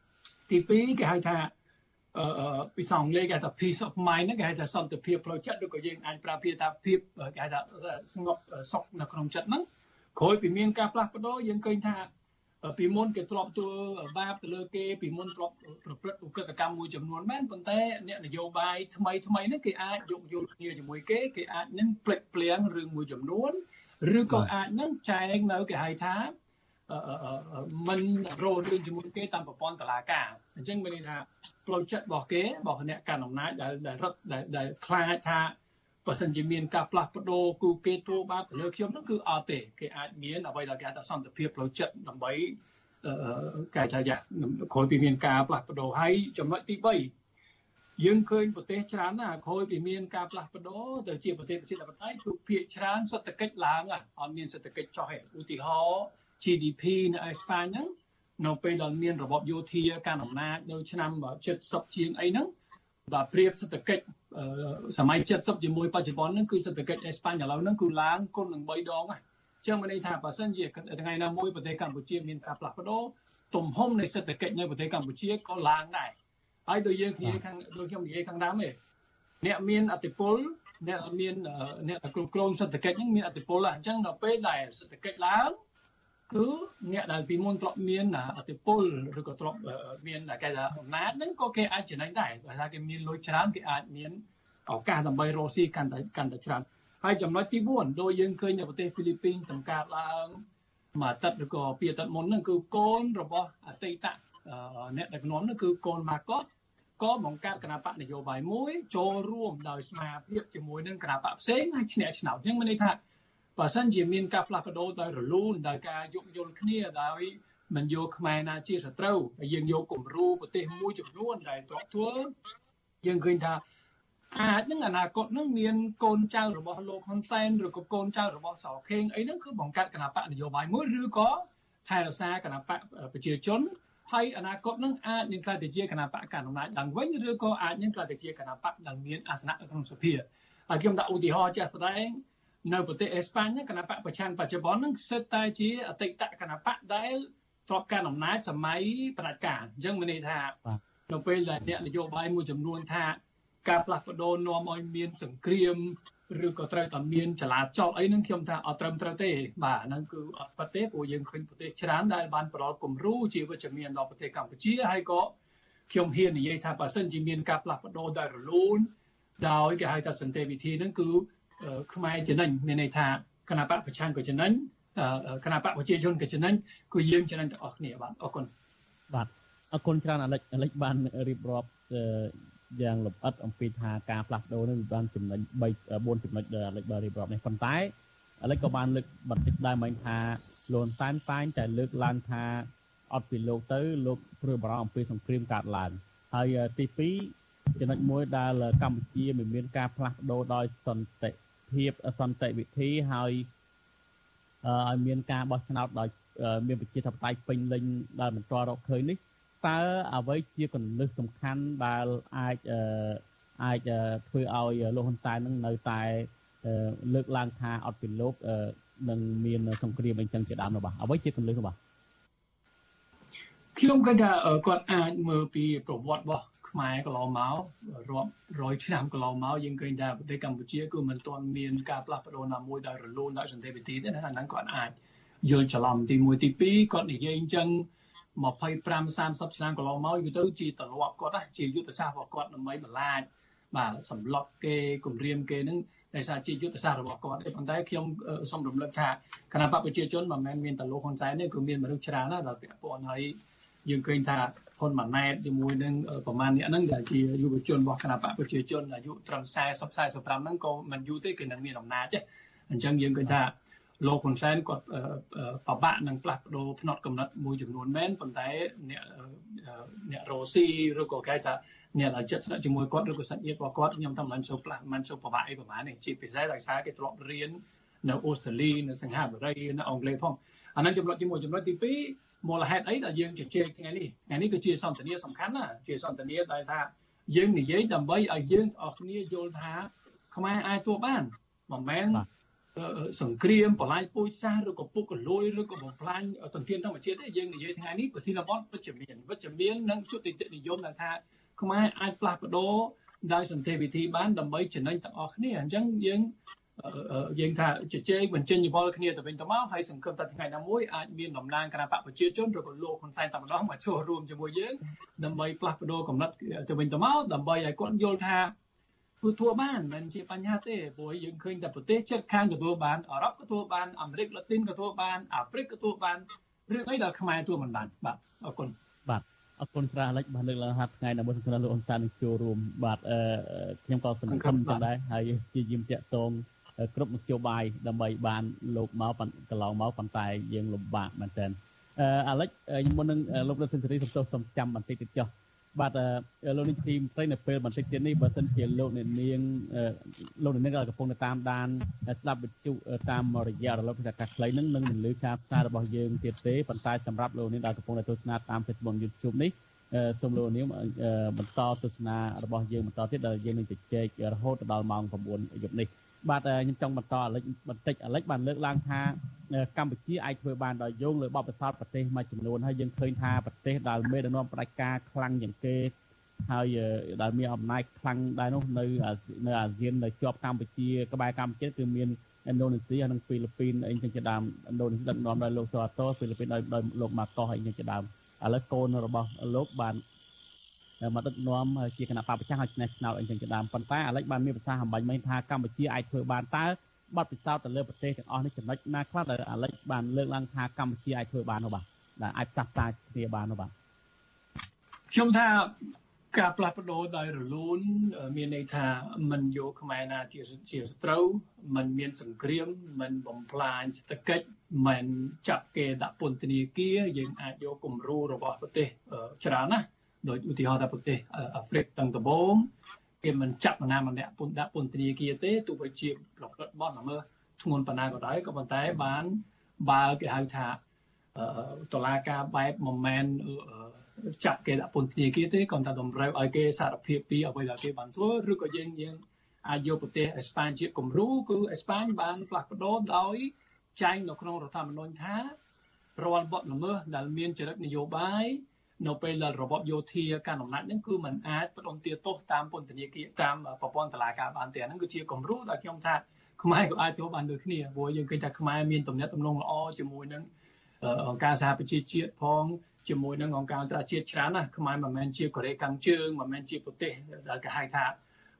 Speaker 17: 1ទី2គេហៅថាអឺពីសងលេគេហៅថា peace of mind ហ្នឹងគេហៅថាសន្តិភាពផ្លូវចិត្តឬក៏យើងអាចប្រើពាក្យថាភាពគេហៅថាស្ងប់សុខនៅក្នុងចិត្តហ្នឹងក្រោយពីមានការផ្លាស់ប្ដូរយើងឃើញថា ពីមុនគេទ្របទួលបាបទៅលើគេពីមុនទ្របប្រព្រឹត្តឧក្រិដ្ឋកម្មមួយចំនួនមែនប៉ុន្តែអ្នកនយោបាយថ្មីថ្មីនេះគេអាចយកយល់គ្នាជាមួយគេគេអាចនឹងផ្លិចផ្លៀងរឿងមួយចំនួនឬក៏អាចនឹងចែកនៅគេហៅថាមិនរោរឿងជាមួយគេតាមប្រព័ន្ធតុលាការអញ្ចឹងមានន័យថាផ្លូវចិត្តរបស់គេរបស់អ្នកកាន់អំណាចដែលដែលរត់ដែលខ្លាចថា បើសិនជាមានការផ្លាស់ប្ដូរគូគេទួបាបទៅលើខ្ញុំនោះគឺអត់ទេគេអាចមានអ្វីដែលគេថាសន្តិភាពផ្លូវចិត្តដើម្បីគេថាយ៉ាក្រោយពីមានការផ្លាស់ប្ដូរហើយចំណុចទី3យើងឃើញប្រទេសច្រើនណាស់ក្រោយពីមានការផ្លាស់ប្ដូរទៅជាប្រទេសប្រជាធិបតេយ្យគឺភាគច្រើនសេដ្ឋកិច្ចឡើងអត់មានសេដ្ឋកិច្ចចុះទេឧទាហរណ៍ GDP នៅអេស្ប៉ាញហ្នឹងនៅពេលដែលមានរបបយោធាកាន់អំណាចនៅឆ្នាំ70ជាងអីហ្នឹងបាទប្រៀបសេដ្ឋកិច្ច សម័យ70ជាមួយបច្ចុប្បន្នហ្នឹងគឺសេដ្ឋកិច្ចអេស្ប៉ាញឥឡូវហ្នឹងគឺឡើងគុណនឹង3ដងហ្នឹងចឹងមានន័យថាបើសិនជាថ្ងៃណាមួយប្រទេសកម្ពុជាមានការផ្លាស់ប្ដូរទំហំនៃសេដ្ឋកិច្ចនៅប្រទេសកម្ពុជាក៏ឡើងដែរហើយដូចយើងនិយាយខាងដូចខ្ញុំនិយាយខាងដើមទេអ្នកមានអតិពលអ្នកមានអ្នកគ្រប់គ្រងសេដ្ឋកិច្ចហ្នឹងមានអតិពលអញ្ចឹងដល់ពេលដែលសេដ្ឋកិច្ចឡើង គឺអ្នកដែលពីមុនធ្លាប់មានអធិពលឬក៏ធ្លាប់មានគេថាអំណាចហ្នឹងក៏គេអាចចំណេញដែរបើថាគេមានលុយច្រើនគេអាចមានឱកាសដើម្បីរកស៊ីកាន់តែកាន់តែច្រើនហើយចំណុចទី4ដូចយើងឃើញនៅប្រទេសហ្វីលីពីនបង្កើតឡើងមួយអាទិត្យឬក៏ពីអាទិត្យមុនហ្នឹងគឺកូនរបស់អតីតអ្នកដឹកនាំហ្នឹងគឺកូនម៉ាកុសក៏បង្កើតគណៈបកនយោបាយមួយចូលរួមដោយស្មារតីជាមួយនឹងគណៈបកផ្សេងហើយឈ្នះឆ្នោតអញ្ចឹងមានន័យថា បើសិនជាមានការផ្លាស់ប្ដូរដោយរលូនដោយការយោគយល់គ្នាដោយមិនយកខ្មែរណាជាសត្រូវហើយយើងយកគំរូប្រទេសមួយចំនួនដែលទ្រព្យធ្វើយើងឃើញថាអាចនឹងអនាគតនឹងមានកូនចៅរបស់លោកហ៊ុនសែនឬក៏កូនចៅរបស់សៅខេងអីហ្នឹងគឺបង្កើតគណៈបកនយោបាយមួយឬក៏ថែរក្សាគណៈបកប្រជាជនហើយអនាគតនឹងអាចនឹងក្លាយទៅជាគណៈបកកណ្ដាលអំណាចឡើងវិញឬក៏អាចនឹងក្លាយទៅជាគណៈបកដែលមានអាសនៈក្នុងសភាហើយខ្ញុំដាក់ឧទាហរណ៍ជាក់ស្ដែង នៅប្រទេសអេស្ប៉ាញគណៈបកប្រឆាំងបច្ចុប្បន្ននឹងសិតតែជាអតីតគណៈបកដែលទ្របការអំណាចសម័យប្រតិការអញ្ចឹងមានន័យថានៅពេលដែលអ្នកនយោបាយមួយចំនួនថាការផ្លាស់ប្ដូរនាំឲ្យមានសង្គ្រាមឬក៏ត្រូវតែមានចលាចលអីហ្នឹងខ្ញុំថាអត់ត្រឹមត្រូវទេបាទហ្នឹងគឺអត់ប៉ះទេព្រោះយើងឃើញប្រទេសច្រើនដែលបានប្រល់គំរូជាវិជ្ជមានដល់ប្រទេសកម្ពុជាហើយក៏ខ្ញុំហ៊ាននិយាយថាបើសិនជាមានការផ្លាស់ប្ដូរដោយរលូនដោយគេហៅថាសន្តិវិធីហ្នឹងគឺ ខ្មែរចំណេញមានន័យថាគណៈបកប្រឆាំងក៏ចំណេញគណៈបកប្រជាជនក៏ចំណេញគឺយើងចំណេញទាំងអស់គ្នាបាទអរគុណ
Speaker 1: បាទអរគុណច្រើនអាលិចអាលិចបានរៀបរាប់យ៉ាងលម្អិតអំពីថាការផ្លាស់ប្ដូរនេះបានចំណេញ3 4ចំណុចដែលអាលិចបានរៀបរាប់នេះប៉ុន្តែអាលិចក៏បានលើកបន្តិចដែរមិញថាលោកតែនតែងតែលើកឡើងថាអត់ពីលោកទៅលោកព្រួយបារម្ភអំពីសង្គ្រាមកើតឡើងហើយទី2ចំណុចមួយដែលកម្ពុជាមិនមានការផ្លាស់ប្ដូរដោយសន្តិ ភាពសន្តិវិធីហើយឲ្យមានការបោះឆ្នោតដោយមានប្រជាធិបតេយ្យពេញលេញដែលមិនទាន់រកឃើញនេះតើអ្វីជាកលឹះសំខាន់ដែលអាចអាចធ្វើឲ្យលោកហ៊ុនសែននឹងនៅតែលើកឡើងថាអត់ពីលោកនឹងមានសង្គ្រាមអីចឹងជាដើមនោះបាទអ្វីជាកលឹះនោះបាទ
Speaker 17: ខ្ញុំគិតថាគាត់អាចមើលពីប្រវត្តិរបស់ ខ្មែរកន្លងមករាប់រយឆ្នាំកន្លងមកយើងឃើញថាប្រទេសកម្ពុជាគឺមិនទាន់មានការផ្លាស់ប្ដូរណាមួយដោយរលូនដោយសន្តិវិធីទេណាអាហ្នឹងគាត់អាចយល់ច្រឡំទី1ទី2គាត់និយាយអញ្ចឹង25 30ឆ្នាំកន្លងមកវាទៅជាទម្លាប់គាត់ណាជាយុទ្ធសាស្ត្ររបស់គាត់ដើម្បីបន្លាចបាទសម្លុតគេគម្រាមគេនឹងដែលថាជាយុទ្ធសាស្ត្ររបស់គាត់ប៉ុន្តែខ្ញុំសូមរំលឹកថាគណៈបព្វជិជនមិនមែនមានតែលោកហ៊ុនសែនទេគឺមានមនុស្សច្រើនណាស់ដែលពាក់ព័ន្ធហើយ យើងឃើញថាហ៊ុនម៉ាណែតជាមួយនឹងប្រមាណអ្នកហ្នឹងដែលជាយុវជនរបស់គណៈបព្វជិជនអាយុត្រឹម40 45ហ្នឹងក៏មិនយូរទេគឺនឹងមានអំណាចទេអញ្ចឹងយើងឃើញថាលោកហ៊ុនសែនគាត់ប្របាក់នឹងផ្លាស់ប្ដូរផ្នត់កំណត់មួយចំនួនមែនប៉ុន្តែអ្នកអ្នករ៉ូស៊ីឬក៏គេថាអ្នកដែលចិត្តស្នាក់ជាមួយគាត់ឬក៏សាច់ញាតិរបស់គាត់ខ្ញុំថាមិនសូវផ្លាស់មិនសូវប្របាក់អីប្រហែលនេះជាពិសេសដោយសារគេធ្លាប់រៀននៅអូស្ត្រាលីនៅសិង្ហបុរីនៅអង់គ្លេសផងអានឹងចំណុចទី1ចំណុចទី2 មូលហេតុអីដែលយើងជជែកថ្ងៃនេះថ្ងៃនេះគឺជាសន្ទនាសំខាន់ណាជាសន្ទនាដែលថាយើងនិយាយដើម្បីឲ្យយើងទាំងអស់គ្នាយល់ថាខ្មែរអាចទួបានមិនមែនសង្គ្រាមបលាយពូជសាសឬក៏ពុកកលួយឬក៏បំផ្លាញទន្ទានធម្មជាតិទេយើងនិយាយថ្ងៃនេះប្រធានបទវិជ្ជមានវិជ្ជមាននិងយុត្តិធម៌និយមដែលថាខ្មែរអាចផ្លាស់ប្ដូរដោយសន្តិវិធីបានដើម្បីចំណេញទាំងអស់គ្នាអញ្ចឹងយើង យើងថាជជែកបញ្ចេញយោបល់គ្នាទៅវិញទៅមកហើយសង្ឃឹមថាថ្ងៃណាមួយអាចមានតំណាងគណៈបកប្រជាជនឬក៏លោកហ៊ុនសែនតែម្ដងមកចូលរួមជាមួយយើងដើម្បីផ្លាស់ប្ដូរកំណត់ទៅវិញទៅមកដើម្បីឲ្យគាត់យល់ថាធ្វើធ្វើបានមិនជាបញ្ហាទេព្រោះយើងឃើញតែប្រទេសជិតខាងទទួលបានអឺរ៉ុបក៏ទទួលបានអាមេរិកឡាទីនក៏ទទួលបានអាហ្វ្រិកក៏ទទួលបានរឿងអីដែលខ្មែរទទួលមិនបានបាទអរគុណ
Speaker 1: បាទអរគុណច្រើនលេចបានលើកឡើងថាថ្ងៃនៅមុនក្នុងលោកអ៊ុនសាននឹងចូលរួមបាទអឺខ្ញុំក៏សង្ឃឹមចឹងដែរហើយជាយាមតាក់តង គ្រប់មធ្យោបាយដើម្បីបានលោកមកកន្លងមកប៉ុន្តែយើងលំបាកមែនទែនអឺអាលិចមុននឹងលោកលោកសិនសេរីសំទោសសំចាំបន្តិចទៀតចុះបាទលោកនាងធីមព្រៃនៅពេលបន្តិចទៀតនេះបើសិនជាលោកអ្នកនាងលោកអ្នកនាងកំពុងតាមដានស្ដាប់វិទ្យុតាមរយៈរលកធាតុអាកាសខ្លីនឹងនឹងមិនលឺការផ្សាយរបស់យើងទៀតទេប៉ុន្តែសម្រាប់លោកនាងដែលកំពុងតែទស្សនាតាម Facebook YouTube នេះសូមលោកនាងបន្តទស្សនារបស់យើងបន្តទៀតដែលយើងនឹងជជែករហូតដល់ម៉ោង9យប់នេះ បាទខ្ញុំចង់បន្តអាលិចបន្តិចអាលិចបានលើកឡើងថាកម្ពុជាអាចធ្វើបានដោយយោងលើបបិសោតប្រទេសមួយចំនួនហើយយើងឃើញថាប្រទេសដែលមេដឹកនាំផ្ដាច់ការខ្លាំងជាងគេហើយដែលមានអំណាចខ្លាំងដែរនោះនៅនៅអាស៊ាននៅជាប់កម្ពុជាក្បែរកម្ពុជាគឺមានឥណ្ឌូនេស៊ីហើយនិងហ្វីលីពីនអីចឹងជាដើមឥណ្ឌូនេស៊ីដឹកនាំដោយលោកសូអាតូហ្វីលីពីនដោយដោយលោកម៉ាកុសអីចឹងជាដើមឥឡូវកូនរបស់លោកបាន មកដឹកនាំជាគណៈបព្វជិះឲ្យឆ្នេះឆ្នោតអីចឹងជាដើមប៉ុន្តែអាឡិចបានមានប្រសាសន៍អំបញ្ញមិញថាកម្ពុជាអាចធ្វើបានតើបទពិសោធន៍ទៅលើប្រទេសទាំងអស់នេះចំណុចណាខ្លះដែលអាឡិចបានលើកឡើងថាកម្ពុជាអាចធ្វើបាននោះបាទដែលអាចផ្សះផ្សាគ្នាបាននោះបាទ
Speaker 17: ខ្ញុំថាការផ្លាស់ប្ដូរដោយរលូនមានន័យថាมันយកខ្មែរណាជាជាសត្រូវมันមានសង្គ្រាមมันបំផ្លាញសេដ្ឋកិច្ចมันចាប់គេដាក់ពន្ធនាគារយើងអាចយកគំរូរបស់ប្រទេសច្រើនណាស់ ដោយឧទាហរណ៍ថាប្រទេសអាហ្វ្រិកតាំងដំបូងគេមិនចាប់ណាម្នាក់ពន្ធដាក់ពន្ធនាគារទេទោះបីជាប្រព្រឹត្តបទល្មើសធ្ងន់ប៉ុណ្ណាក៏ដោយក៏ប៉ុន្តែបានបើគេហៅថាតឡាការបែបមិនមែនចាប់គេដាក់ពន្ធនាគារទេគ្រាន់តែតម្រូវឲ្យគេសារភាពពីអ្វីដែលគេបានធ្វើឬក៏យើងយើងអាចយកប្រទេសអេស្ប៉ាញជាគំរូគឺអេស្ប៉ាញបានផ្លាស់ប្ដូរដោយចែងនៅក្នុងរដ្ឋធម្មនុញ្ញថារាល់បទល្មើសដែលមានចរិតនយោបាយ នៅពេលដែលរបបយោធាកាន់អំណាចហ្នឹងគឺมันអាចបដិទាទោសតាមពន្ធនាគារតាមប្រព័ន្ធតុលាការបានទេហ្នឹងគឺជាគំរូដែលខ្ញុំថាខ្មែរក៏អាចធ្វើបានដូចគ្នាព្រោះយើងឃើញថាខ្មែរមានទំនាក់ទំនងល្អជាមួយនឹងអង្គការសហប្រជាជាតិផងជាមួយនឹងអង្គការអន្តរជាតិច្រើនណាស់ខ្មែរមិនមែនជាកូរ៉េខាងជើងមិនមែនជាប្រទេសដែលគេហៅថា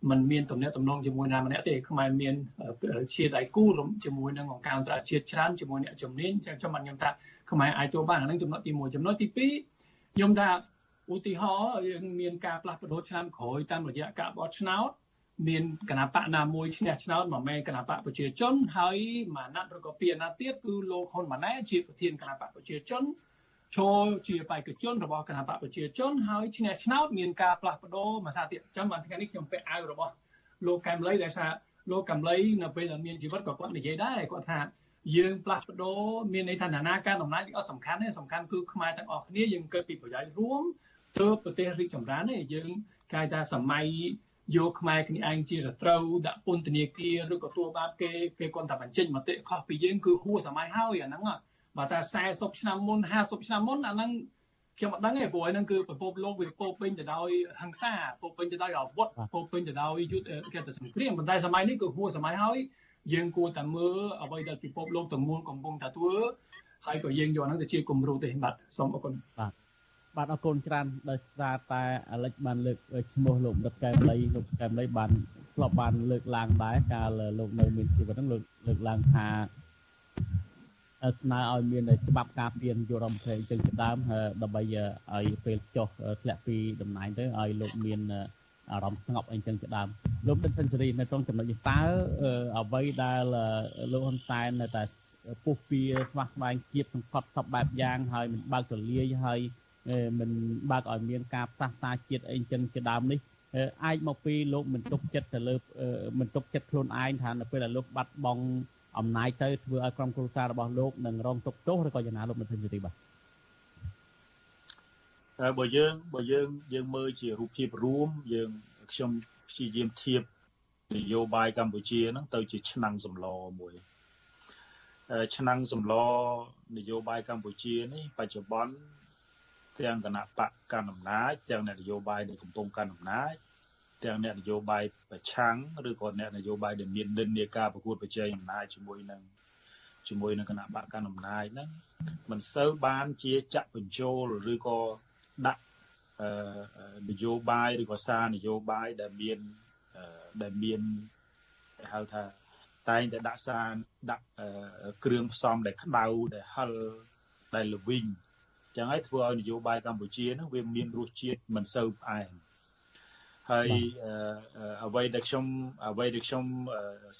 Speaker 17: มันមានទំនាក់ទំនងជាមួយណាម្នាក់ទេខ្មែរមានជាដៃគូជាមួយនឹងអង្គការអន្តរជាតិច្រើនជាមួយអ្នកជំនាញចឹងខ្ញុំខ្ញុំថាខ្មែរអាចធ្វើបានអានឹងចំណុចទី1ចំណុចទី2 ខ្ញុំថាឧទាហរណ៍យើងមានការផ្លាស់ប្ដូរឆ្នាំក្រោយតាមរយៈការបោះឆ្នោតមានគណៈបកណាមួយឈ្នះឆ្នោតមិនមែនគណៈបកប្រជាជនហើយមួយអាណត្តិឬក៏ពីរអាណត្តិទៀតគឺលោកហ៊ុនម៉ាណែតជាប្រធានគណៈបកប្រជាជនចូលជាបេក្ខជនរបស់គណៈបកប្រជាជនហើយឈ្នះឆ្នោតមានការផ្លាស់ប្ដូរមួយសារទៀតចាំបានថ្ងៃនេះខ្ញុំពាក់អាវរបស់លោកកែមលីដែលថាលោកកែមលីនៅពេលដែលមានជីវិតក៏គាត់និយាយដែរគាត់ថា យើងផ្លាស់ប្ដូរមានន័យថាណានាការដំណើរអត់សំខាន់ទេសំខាន់គឺខ្មែរទាំងអស់គ្នាយើងកើតពីប្រយោជន៍រួមទៅប្រទេសរីកចម្រើនទេយើងគេថាសម័យយកខ្មែរគ្នាឯងជាសត្រូវដាក់ពន្ធនាគារឬក៏ធ្វើបាបគេគេគាត់តែបញ្ចេញមតិខុសពីយើងគឺហួសសម័យហើយអាហ្នឹងបើថា40ឆ្នាំមុន50ឆ្នាំមុនអាហ្នឹងខ្ញុំអត់ដឹងទេព្រោះហ្នឹងគឺប្រពន្ធលោកវាពោពេញទៅដោយហិង្សាពោពេញទៅដោយអាវុធពោពេញទៅដោយយុទ្ធគេទៅសង្គ្រាមប៉ុន្តែសម័យនេះគឺហួសសម័យហើយ យើងគួរតែមើលអ្វីដែលពិភពលោកទាំងមូលកំពុងតែធ្វើហើយក៏យើងយកហ្នឹងទៅជាគំរូទេបាទសូមអរគុណ
Speaker 1: បាទបាទអរគុណច្រើនដោយសារតែអាលិចបានលើកឈ្មោះលោកដិតកែមលីលោកកែមលីបានធ្លាប់បានលើកឡើងដែរកាលលោកនៅមានជីវិតហ្នឹងលើកលើកឡើងថាស្នើឲ្យមានច្បាប់ការពារយុរដ្ឋមន្ត្រីចឹងជាដើមដើម្បីឲ្យពេលចុះធ្លាក់ពីតំណែងទៅឲ្យលោកមាន អារម្មណ៍ស្ងប់អីចឹងជាដើមលោកដិតសេនស៊ូរីនៅក្នុងចំណុចនេះតើអ្វីដែលលោកហ៊ុនសែននៅតែពុះពៀស្វាស្វែងជាតិសង្កត់សពបែបយ៉ាងហើយមិនបើកទលាយហើយមិនបើកឲ្យមានការផ្សះផ្សាជាតិអីចឹងជាដើមនេះអាចមកពីលោកមិនទុកចិត្តទៅលើមិនទុកចិត្តខ្លួនឯងថានៅពេលដែលលោកបាត់បង់អំណាចទៅធ្វើឲ្យក្រុមគ្រួសាររបស់លោកនឹងរងទុក្ខទោសឬក៏យ៉ាងណាលោកមិនឃើញទេបាទ
Speaker 16: តែបើយើងបើយើងយើងមើលជារូបភាពរួមយើងខ្ញុំព្យាយាមធៀបនយោបាយកម្ពុជាហ្នឹងទៅជាឆ្នាំងសម្លមួយឆ្នាំងសម្លនយោបាយកម្ពុជានេះបច្ចុប្បន្នទាំងគណៈបកកណ្ដាលអំណាចទាំងអ្នកនយោបាយដែលកំពុងកាន់អំណាចទាំងអ្នកនយោបាយប្រឆាំងឬក៏អ្នកនយោបាយដែលមាននិន្នាការប្រកួតប្រជែងអំណាចជាមួយនឹងជាមួយនឹងគណៈបកកណ្ដាលអំណាចហ្នឹងមិនសូវបានជាចាក់បញ្ចូលឬក៏ ដាក់នយោបាយឬក៏សារនយោបាយដែលមានដែលមានគេហៅថាតែងតែដាក់សារដាក់គ្រឿងផ្សំដែលក្តៅដែលហិលដែលល្វីងចឹងហើយធ្វើឲ្យនយោបាយកម្ពុជាហ្នឹងវាមានរសជាតិមិនសូវផ្អែមហើយអ្វីដែលខ្ញុំអ្វីដែលខ្ញុំ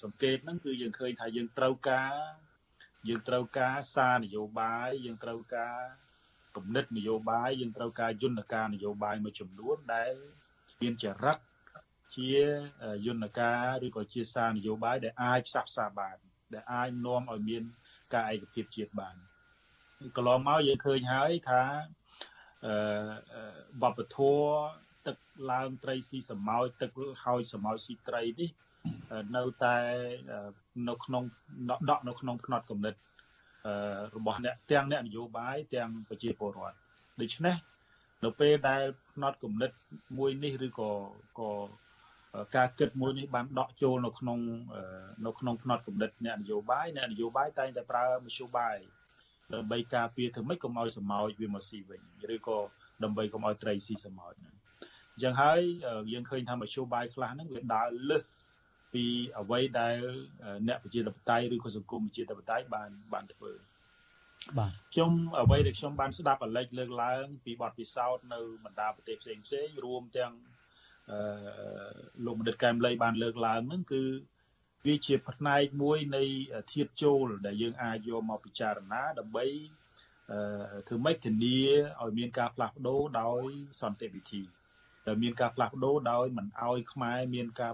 Speaker 16: សង្កេតហ្នឹងគឺយើងឃើញថាយើងត្រូវការយើងត្រូវការសារនយោបាយយើងត្រូវការ គំនិតនយោបាយយើងត្រូវការយន្តការនយោបាយមួយចំនួនដែលមានចរិតជាយន្តការឬក៏ជាសារនយោបាយដែលអាចផ្សះផ្សាបាន ដែលអាចនាំឲ្យមានការឯកភាពជាតិបានកន្លងមកយើងឃើញហើយថាអឺបបធរទឹកឡើងត្រីស៊ីសម្ោចទឹកហើយសម្ោចស៊ីត្រីនេះនៅតែនៅក្នុងដកនៅក្នុងផ្នត់កំណត់ របស់អ្នកទាំងអ្នកនយោបាយទាំងប្រជាពលរដ្ឋដូច្នេះនៅពេលដែលផ្នត់គំនិតមួយនេះឬក៏ក៏ការគិតមួយនេះបានដកចូលនៅក្នុងនៅក្នុងផ្នត់គំនិតអ្នកនយោបាយអ្នកនយោបាយតែងតែប្រើមធ្យោបាយដើម្បីការពារធ្វើម៉េចកុំឲ្យសម្ោចវាមកស៊ីវិញឬក៏ដើម្បីកុំឲ្យត្រីស៊ីសម្ោចហ្នឹងអញ្ចឹងហើយយើងឃើញថាមធ្យោបាយខ្លះហ្នឹងវាដើរលើស ពីអ្វីដែលអ្នកប្រជាធិបតេយ្យឬក៏សង្គមប្រជាធិបតេយ្យបានបានធ្វើ
Speaker 1: បាទ
Speaker 16: ខ្ញុំអ្វីដែលខ្ញុំបានស្ដាប់អាឡិចលើកឡើង ពីបទពិសោធន៍នៅបណ្ដាប្រទេសផ្សេងផ្សេងរួមទាំងអឺលោកបណ្ឌិតកែមលីបានលើកឡើងហ្នឹងគឺវាជាផ្នែកមួយនៃធៀបចូលដែលយើងអាចយកមកពិចារណាដើម្បីអឺធ្វើម៉េចធានាឲ្យមានការផ្លាស់ប្ដូរដោយសន្តិវិធីដែលមានការផ្លាស់ប្ដូរដោយមិនឲ្យខ្មែរមានការ